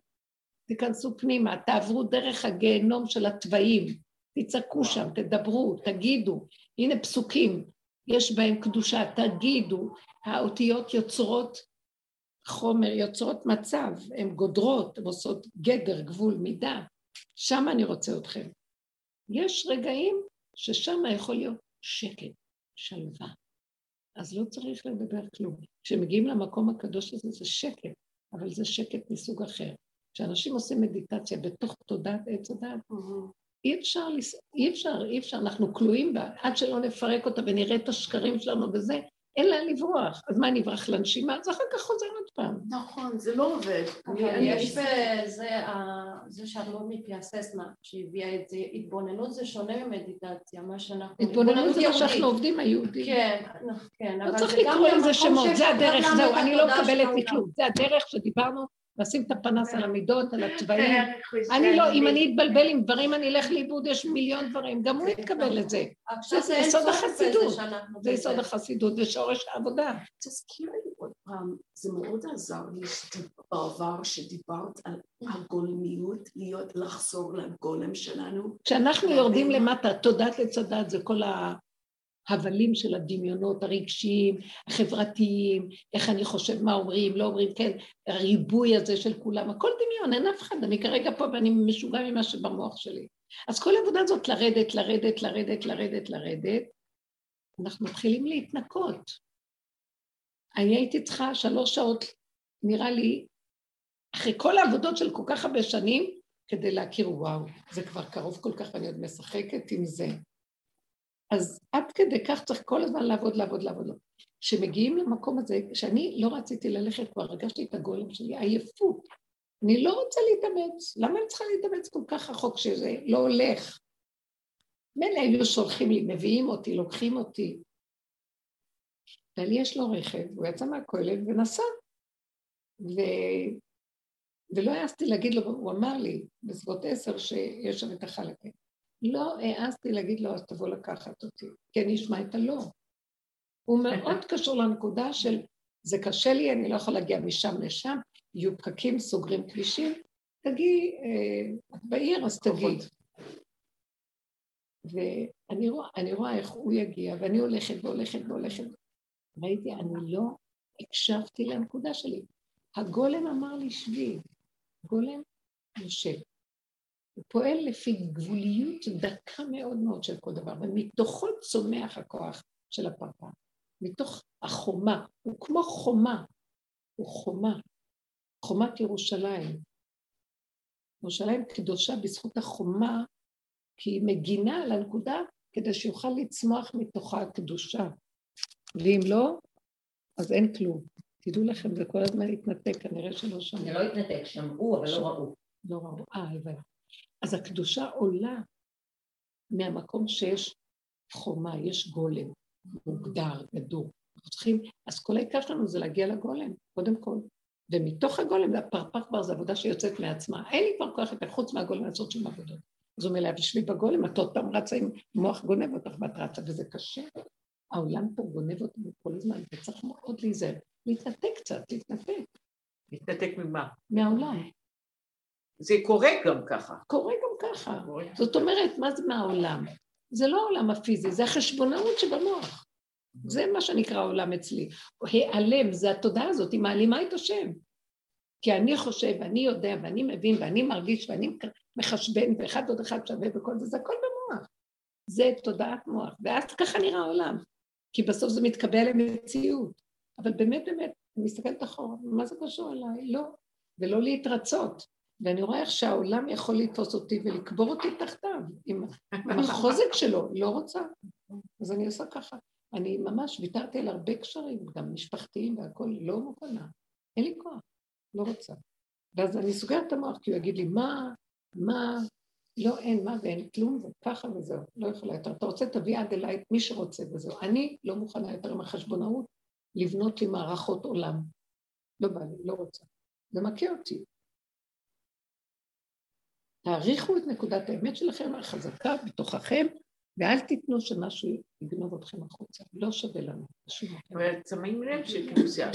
תיכנסו פנימה, תעברו דרך הגיהנום של התוואים, תצעקו שם, תדברו, תגידו. הנה פסוקים, יש בהם קדושה, תגידו. האותיות יוצרות חומר, יוצרות מצב, הן גודרות, הן עושות גדר, גבול, מידה. שם אני רוצה אתכם. יש רגעים ששם יכול להיות שקט, שלווה. אז לא צריך לדבר כלום. כשמגיעים למקום הקדוש הזה זה שקט, אבל זה שקט מסוג אחר. כשאנשים עושים מדיטציה בתוך תודעת עץ הדת, אי אפשר, אי אפשר, אי אפשר, אנחנו כלואים בה, עד שלא נפרק אותה ונראה את השקרים שלנו וזה, אין לה לברוח. אז מה, נברח לנשימה? אז אחר כך חוזר עוד פעם. נכון, זה לא עובד. אבל יש בזה, זה שאת לא מתייסס, מה שהביאה את זה, התבוננות זה שונה ממדיטציה, מה שאנחנו... התבוננות זה מה שאנחנו עובדים היהודים. כן, כן, לא צריך לקרוא לזה שמות, זה הדרך, זהו, אני לא מקבלת מכלום. זה הדרך שדיברנו, לשים את הפנס על המידות, על הצבעים. הערך הוא אני לא, אם. אני אתבלבל עם דברים, אני אלך לאיבוד, יש מיליון דברים, גם הוא יתקבל את זה. זה יסוד החסידות. זה. יסוד החסידות, זה שורש העבודה. תזכירי עוד פעם, זה מאוד עזר לי בעבר שדיברת על הגולמיות, להיות, לחזור לגולם שלנו. כשאנחנו יורדים למטה, תודעת הדת זה כל ההבלים של הדמיונות הרגשיים, החברתיים, איך אני חושב מה אומרים, לא אומרים, כן, הריבוי הזה של כולם, הכל דמיון, אין אף אחד, אני כרגע פה ואני משוגע ממה שבמוח שלי. אז כל העבודה הזאת לרדת, לרדת, לרדת, לרדת, לרדת, אנחנו מתחילים להתנקות. אני הייתי צריכה שלוש שעות, נראה לי, אחרי כל העבודות של כל כך הרבה שנים, כדי להכיר, וואו, זה כבר קרוב כל כך ואני עוד משחקת עם זה. אז עד כדי כך צריך כל הזמן לעבוד, לעבוד, לעבוד. כשמגיעים למקום הזה, כשאני לא רציתי ללכת, כבר הרגשתי את הגולם שלי, עייפות. אני לא רוצה להתאמץ. למה אני צריכה להתאמץ כל כך רחוק שזה לא הולך? מילא היו שולחים לי, מביאים אותי, לוקחים אותי. ולי יש לו רכב, הוא יצא מהכולל ונסע. ו... ולא העזתי להגיד לו, הוא אמר לי בסביבות עשר שיש שם את החלקה. לא העזתי להגיד לו, אז תבוא לקחת אותי, כי אני אשמע את הלא. הוא מאוד קשור לנקודה של, זה קשה לי, אני לא יכול להגיע משם לשם, יהיו פקקים, סוגרים כבישים, תגיעי, אה, את בעיר, אז תגיעי. ואני רואה, אני רואה איך הוא יגיע, ואני הולכת והולכת והולכת. ראיתי, אני לא הקשבתי לנקודה שלי. הגולם אמר לי, שבי. גולם יושב. הוא פועל לפי גבוליות דקה מאוד מאוד של כל דבר, ומתוכו צומח הכוח של הפרפר. מתוך החומה, הוא כמו חומה, הוא חומה, חומת ירושלים. ירושלים קדושה בזכות החומה, כי היא מגינה על הנקודה כדי שיוכל לצמוח מתוכה הקדושה. ואם לא, אז אין כלום. תדעו לכם, זה כל הזמן התנתק, כנראה שלא שמעו. זה לא התנתק, שמעו, אבל לא ראו. לא ראו. אה, הבנתי. אז הקדושה עולה מהמקום שיש חומה, יש גולם, מוגדר, גדור. אנחנו צריכים, אז כל העיקר שלנו זה להגיע לגולם, קודם כל. ומתוך הגולם, הפרפר זה עבודה שיוצאת מעצמה. אין לי כבר כוח יותר חוץ מהגולם לעשות שום עבודות. אז הוא אומר לה, בשבי בגולם, את עוד פעם רצה עם מוח גונב אותך ואת רצה, וזה קשה. העולם פה גונב אותנו כל הזמן, וצריך מאוד להיזהר. להתנתק קצת, להתנתק להתנתק ממה? מהעולם. זה קורה גם ככה. קורה גם ככה. זאת אומרת, מה זה מהעולם? זה לא העולם הפיזי, זה החשבונאות שבמוח. זה מה שנקרא העולם אצלי. העלם, זה התודעה הזאת, היא מעלימה את השם. כי אני חושב, ואני יודע, ואני מבין, ואני מרגיש, ואני מחשבן, ואחד עוד אחד שווה וכל זה, זה הכל במוח. זה תודעת מוח, ואז ככה נראה העולם. כי בסוף זה מתקבע למציאות. אבל באמת, באמת, אני מסתכלת אחורה, מה זה קשור אליי? לא. ולא להתרצות. ואני רואה איך שהעולם יכול לתפוס אותי ולקבור אותי תחתיו, עם, החוזק שלו, לא רוצה. אז אני עושה ככה. אני ממש ויתרתי על הרבה קשרים, גם משפחתיים והכול, לא מוכנה. אין לי כוח, לא רוצה. ואז אני סוגרת את המוח, כי הוא יגיד לי, מה, מה, לא, אין, מה ואין כלום, זה ככה וזהו, לא יכולה יותר. אתה רוצה, תביא עד אליי את מי שרוצה וזהו. אני לא מוכנה יותר עם החשבונאות לבנות לי מערכות עולם. לא בא לי, לא רוצה. זה מכה אותי. תעריכו את נקודת האמת שלכם החזקה בתוככם, ואל תיתנו שמשהו יגנוב אתכם החוצה. לא שווה לנו. אבל שמים לב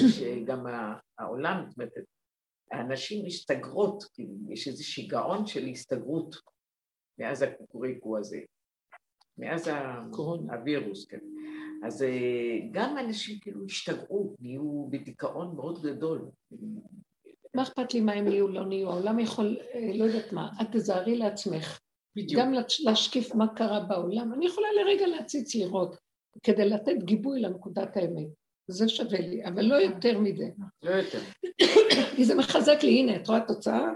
שגם העולם, זאת אומרת, האנשים מסתגרות, יש איזה שיגעון של הסתגרות מאז הקוקוריקו הזה, מאז. הווירוס, כן. אז אה, גם אנשים כאילו השתגעו, נהיו בדיכאון מאוד גדול. מה אכפת לי מה הם יהיו, לא נהיו? העולם יכול, אה, לא יודעת מה, את תזהרי לעצמך. בדיוק. גם להשקיף מה קרה בעולם. אני יכולה לרגע להציץ לראות, כדי לתת גיבוי לנקודת האמת. זה שווה לי, אבל לא יותר מזה. לא יותר. כי זה מחזק לי, הנה, את רואה תוצאה?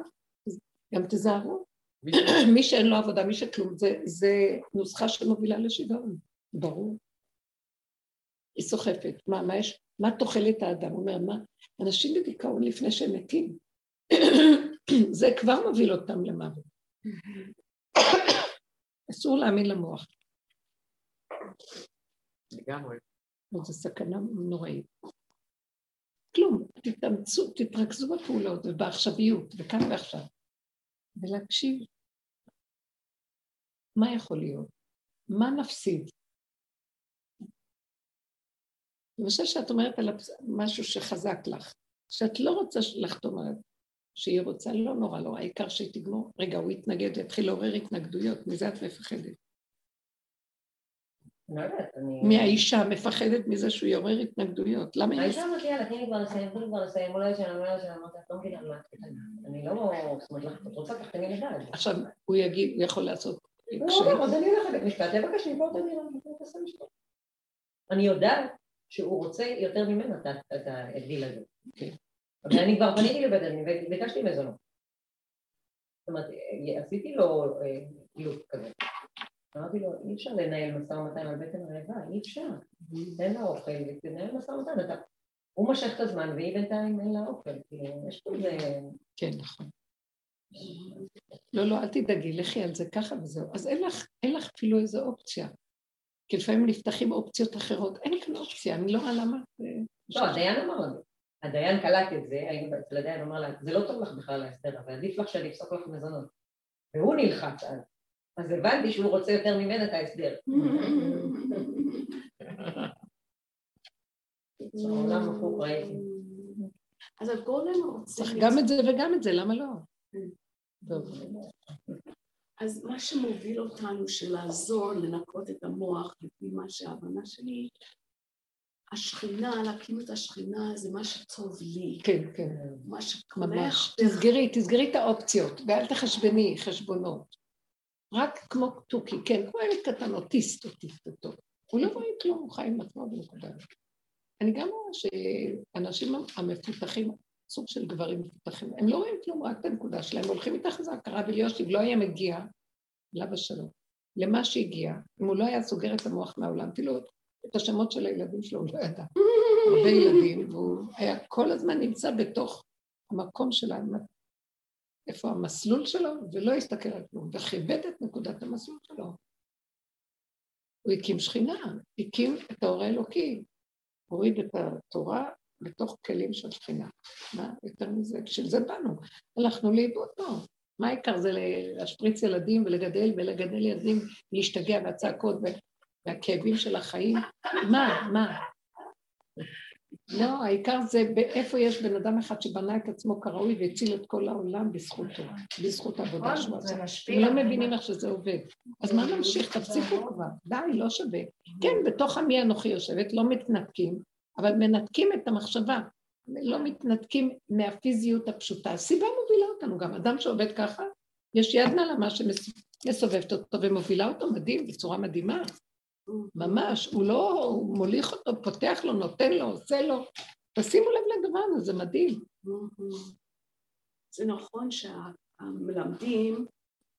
גם תזהרו. מי שאין לו עבודה, מי שכלום, זה, זה נוסחה שמובילה לשיגעון, ברור. היא סוחפת. מה, מה יש? מה תוחלת האדם? הוא אומר, מה? אנשים בדיכאון לפני שהם מתים. זה כבר מוביל אותם למוות. אסור להאמין למוח, לגמרי. זו סכנה נוראית. כלום, תתאמצו, תתרכזו בפעולות ובעכשוויות, וכאן ועכשיו. ולהקשיב. מה יכול להיות? מה נפסיד? אני חושבת שאת אומרת על משהו שחזק לך, שאת לא רוצה לחתום עליו, שהיא רוצה, לא נורא, לא, העיקר שהיא תגמור. רגע, הוא יתנגד, יתחיל לעורר התנגדויות, מזה את מפחדת. לא יודעת, אני... מהאישה מפחדת מזה שהוא יעורר התנגדויות. למה היא... האישה אמרתי, יאללה, תני לי כבר לסיים, תני לי כבר לסיים, אולי שאני אומרת שאני אמרת, את לא מבינה מה את אני לא... זאת אומרת, את רוצה ככה, תני לי לדעת. עכשיו, הוא יגיד, הוא יכול לעשות... הוא אומר, אז אני הולך לבית משפט, תבקש לי, תגיד לנו, תעשה משפט. אני יודעת שהוא רוצה יותר ממנו את הדיל הזה. אבל אני כבר פניתי לבית הדין וביקשתי מזונות. זאת אומרת, עשיתי לו לופ כזה. אמרתי לו, אי אפשר לנהל משא ומתן על בטן רעבה, אי אפשר. תן לה אוכל ותנהל משא ומתן. הוא מושך את הזמן והיא בינתיים אין לה אוכל. יש פה איזה... כן, נכון. לא, לא, אל תדאגי, לכי על זה ככה וזהו. אז אין לך, אין לך אפילו איזו אופציה. כי לפעמים נפתחים אופציות אחרות. אין כאן אופציה, אני לא רואה למה. לא, הדיין אמר לנו. הדיין קלט את זה, אצל הדיין, אמר לה, זה לא טוב לך בכלל להסדר, אבל עדיף לך שאני אפסוק לך מזונות. והוא נלחץ אז. אז הבנתי שהוא רוצה יותר ממנה את ההסדר. העולם הפוך ראיתי. אז הגולם רוצה... צריך גם את זה וגם את זה, למה לא? טוב. אז מה שמוביל אותנו של לעזור לנקות את המוח, לפי מה שההבנה שלי, השכינה, להקים את השכינה זה מה שטוב לי. כן, כן. מה שקולך... ממש. תסגרי, תסגרי את האופציות, ואל תחשבני חשבונות. רק כמו תוכי, כן, כמו ילד קטן, אוטיסט, אוטיסט אותו. הוא לא רואה כלום, הוא חי עם עצמו בנקודה. אני גם רואה שאנשים המפותחים, סוג של גברים מפותחים, הם לא רואים כלום, רק את הנקודה שלהם, הולכים איתה חזק, הרב אליושיב לא היה מגיע, עליו השלום, למה שהגיע, אם הוא לא היה סוגר את המוח מהעולם, אפילו את השמות של הילדים שלו הוא לא ידע, הרבה ילדים, והוא היה כל הזמן נמצא בתוך המקום שלהם, איפה המסלול שלו, ולא הסתכל על כלום, וכיבד את נקודת המסלול שלו. הוא הקים שכינה, הקים את האור האלוקי, הוריד את התורה בתוך כלים של שכינה. מה יותר מזה? בשביל זה באנו. הלכנו לאיבוד פה. מה העיקר זה להשפריץ ילדים ולגדל ולגדל ילדים, להשתגע והצעקות והכאבים של החיים? מה, מה? לא, העיקר זה איפה יש בן אדם אחד שבנה את עצמו כראוי והציל את כל העולם בזכותו, בזכות העבודה שהוא עושה. הם לא מבינים איך שזה עובד. אז מה נמשיך? תפסיקו כבר. די, לא שווה. כן, בתוך עמי אנוכי יושבת, לא מתנתקים, אבל מנתקים את המחשבה. לא מתנתקים מהפיזיות הפשוטה. הסיבה מובילה אותנו גם. אדם שעובד ככה, יש יד נעלמה שמסובבת אותו ומובילה אותו מדהים, בצורה מדהימה. ממש, הוא לא, הוא מוליך אותו, פותח לו, נותן לו, עושה לו. תשימו לב לדבר הזה, זה מדהים. זה נכון שהמלמדים,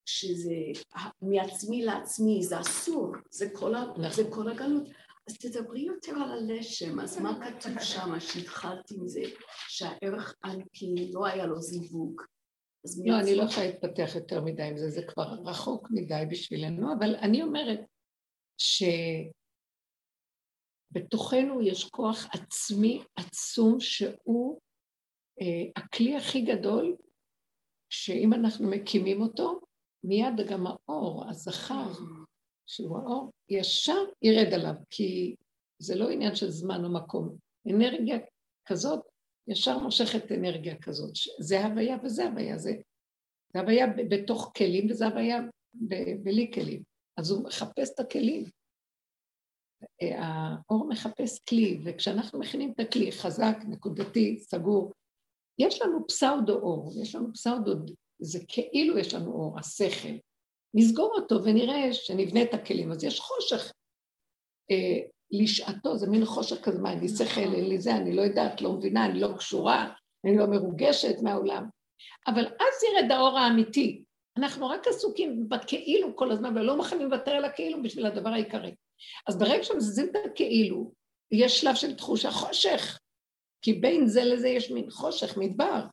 שזה מעצמי לעצמי, זה אסור, זה כל, נכון. זה כל הגלות. אז תדברי יותר על הלשם, אז מה כתוב שם? שהתחלתי עם זה, שהערך אנפי לא היה לו זיווג. לא, אני לא יכולה להתפתח יותר מדי עם זה, זה כבר רחוק מדי בשבילנו, אבל אני אומרת שבתוכנו יש כוח עצמי עצום שהוא אה, הכלי הכי גדול, שאם אנחנו מקימים אותו, מיד גם האור, הזכר, שהוא האור, ישר ירד עליו, כי זה לא עניין של זמן או מקום. אנרגיה כזאת ישר מושכת אנרגיה כזאת. זה הוויה וזה הוויה, זה, זה הוויה בתוך כלים וזה הוויה ב- בלי כלים. אז הוא מחפש את הכלים. אה, האור מחפש כלי, וכשאנחנו מכינים את הכלי חזק, נקודתי, סגור, יש לנו פסאודו אור, יש לנו פסאודו, זה כאילו יש לנו אור, השכל. נסגור אותו ונראה שנבנה את הכלים. אז יש חושך אה, לשעתו, זה מין חושך כזה, מה, אין לי שכל, אין לי זה, אני לא יודעת, לא מבינה, אני לא קשורה, אני לא מרוגשת מהעולם. אבל אז ירד האור האמיתי. אנחנו רק עסוקים בכאילו כל הזמן, ולא מוכנים לוותר על הכאילו בשביל הדבר העיקרי. אז ברגע שמזיזים את הכאילו, יש שלב של תחושה חושך, כי בין זה לזה יש מין חושך, מדבר.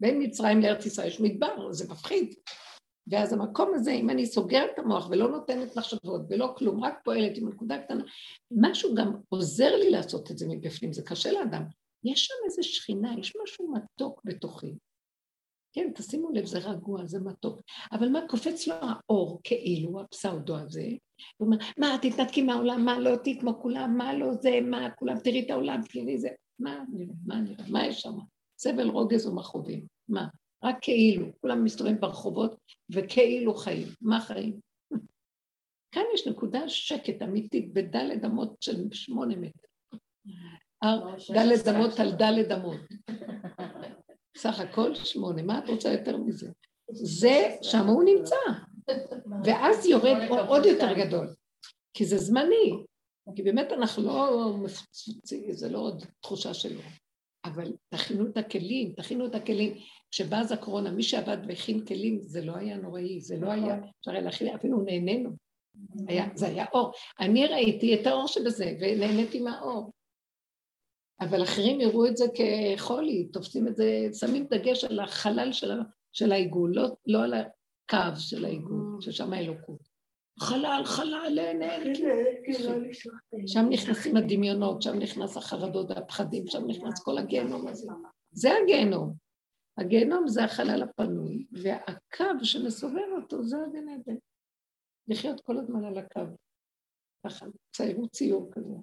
בין מצרים לארץ ישראל יש מדבר, זה מפחיד. ואז המקום הזה, אם אני סוגרת את המוח ולא נותנת מחשבות ולא כלום, רק פועלת עם נקודה קטנה, משהו גם עוזר לי לעשות את זה מבפנים, זה קשה לאדם. יש שם איזו שכינה, יש משהו מתוק בתוכי. כן, תשימו לב, זה רגוע, זה מתוק. אבל מה, קופץ לו האור, כאילו, הפסאודו הזה, הוא אומר, מה, תתנתקי מהעולם, מה, לא תהיי כמו כולם, מה, לא זה, מה, כולם, תראי את העולם, תראי זה, מה, מה נראה, מה יש שם? סבל, רוגז ומכאובים, מה? רק כאילו, כולם מסתובבים ברחובות וכאילו חיים, מה חיים? כאן יש נקודה שקט אמיתית בדלת אמות של שמונה מטר. דלת אמות על דלת אמות. סך הכל שמונה, מה את רוצה יותר מזה? זה, שם הוא נמצא. ואז יורד עוד יותר גדול, כי זה זמני. כי באמת אנחנו לא מפוצצים, זה לא עוד תחושה שלו. אבל תכינו את הכלים, תכינו את הכלים. כשבאה אז הקורונה, מי שעבד והכין כלים, זה לא היה נוראי, זה לא היה, אפשר היה להכין, אפילו נהנינו. היה, זה היה אור. אני ראיתי את האור שבזה, ונהניתי מהאור. אבל אחרים יראו את זה כחולי, תופסים את זה, שמים דגש על החלל של, של העיגול, לא, לא על הקו של העיגול, ששם האלוקות. חלל, חלל, אין, אין. שם נכנסים הדמיונות, שם נכנס החרדות והפחדים, שם נכנס כל הגיהנום הזה. זה הגיהנום. הגיהנום זה החלל הפנוי, והקו שמסובב אותו זה הגן עדן. לחיות כל הזמן על הקו. ככה, ציירו ציור כזה.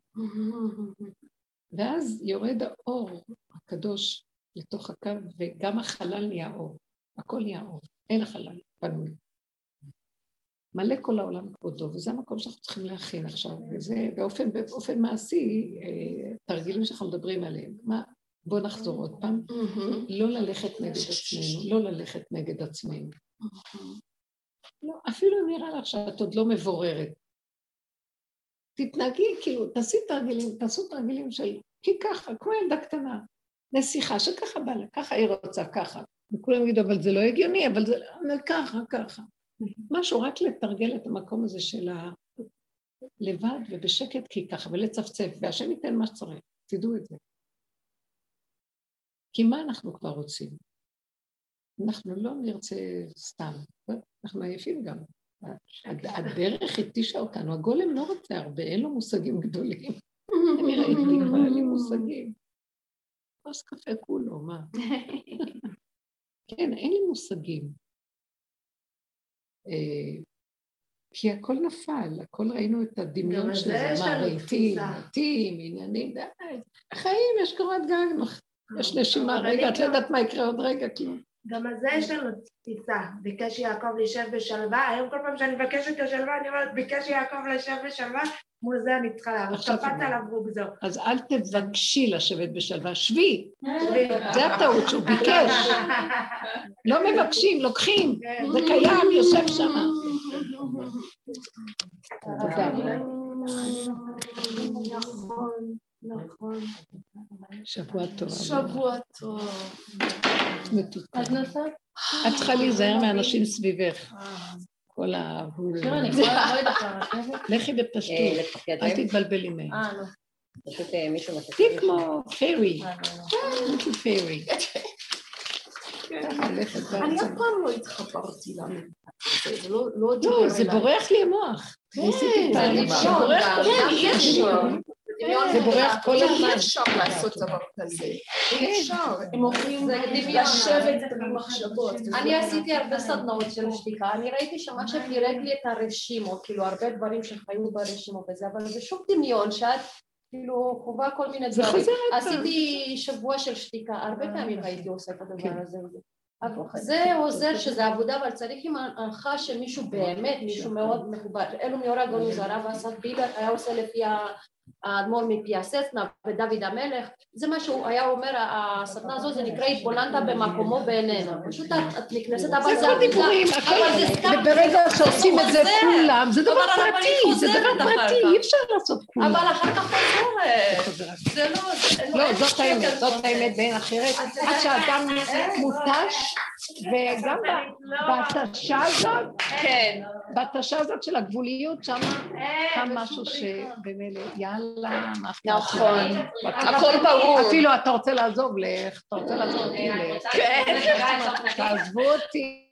ואז יורד האור הקדוש לתוך הקו, וגם החלל נהיה אור. הכל נהיה אור. אין חלל פנוי. מלא כל העולם כבודו, וזה המקום שאנחנו צריכים להכין עכשיו, וזה באופן, באופן מעשי, אה, תרגילים שאנחנו מדברים עליהם. מה, בואו נחזור עוד פעם. לא ללכת נגד עצמנו, לא ללכת נגד עצמנו. לא, אפילו נראה לך שאת עוד לא מבוררת. תתנהגי, כאילו, תעשי תרגילים, תעשו תרגילים של, כי ככה, כמו ילדה קטנה, נסיכה שככה בא לה, ככה היא רוצה, ככה. וכולם יגידו, אבל זה לא הגיוני, אבל זה ככה, ככה. משהו רק לתרגל את המקום הזה של ה... לבד ובשקט כי ככה, ולצפצף, והשם ייתן מה שצריך, תדעו את זה. כי מה אנחנו כבר רוצים? אנחנו לא נרצה סתם, אנחנו עייפים גם. הדרך התישה אותנו, הגולם לא רוצה הרבה, אין לו מושגים גדולים. אני ראיתי כבר, אין לי מושגים. כוס קפה כולו, מה? כן, אין לי מושגים. אה, כי הכל נפל, הכל ראינו את הדמיון של זה, מה רהיטים, מתים, עניינים, די, חיים, יש קורת גג, יש נשימה, רגע, את לא יודעת מה יקרה עוד רגע, כלום. גם על זה יש לנו תפיסה, ביקש יעקב להישב בשלווה, היום כל פעם שאני מבקשת את השלווה, אני אומרת, ביקש יעקב להישב בשלווה, מול זה אני צריכה לעבוד, קפאת עליו רוגזו. אז אל תבקשי לשבת בשלווה, שבי, זה הטעות שהוא ביקש. לא מבקשים, לוקחים, זה קיים, יושב שם. נכון, נכון. שבוע טוב. שבוע טוב. מתוקה. את צריכה להיזהר מאנשים סביבך. כל ה... לכי בפשטות, אל תתבלבלי מהם. אה, לא. מסכים. תהיי כמו פיירי. מישהו פיירי. אני אף פעם לא התחברתי למדינה. זה לא לא, זה בורח לי המוח. ניסיתי שבורח כן, אי אפשר. זה בורח כל הזמן. אי אפשר לעשות דבר כזה. אי אפשר. הם הולכים לשבת במחשבות. אני עשיתי הרבה סדנאות של שתיקה, אני ראיתי שמה שפירק לי את הרשימו, כאילו הרבה דברים שחיו ברשימו וזה, אבל זה שוב דמיון שאת כאילו חווה כל מיני דברים. עשיתי שבוע של שתיקה, הרבה פעמים הייתי עושה את הדבר הזה. זה עוזר שזה עבודה, אבל צריך עם הנחה של מישהו באמת, מישהו מאוד מכובד. אלו מאור הגנוז, הרב אסף בילר היה עושה לפי האדמו"ר מפיאסצנה ודוד המלך, זה מה שהוא היה אומר, הסדנה הזאת זה נקרא התבוננת במקומו בעינינו. פשוט את נכנסת, אבל זה דיבורים, אבל זה סתם, וברגע שעושים את זה. כולם, זה דבר פרטי, זה דבר פרטי. אי אפשר לעשות כולם. אבל אחר כך חוזרת. זה לא, זה לא, אין זאת האמת, זאת. האמת ואין אחרת. עד שאדם מותש, וגם בהתשה הזאת, כן. בהתשה הזאת של הגבוליות, שם קם משהו שבמילא, יאללה, מה אכפת נכון. הכל ברור. אפילו אתה רוצה לעזוב, לך, אתה רוצה לעזוב אותי, לך. כן. תעזבו אותי.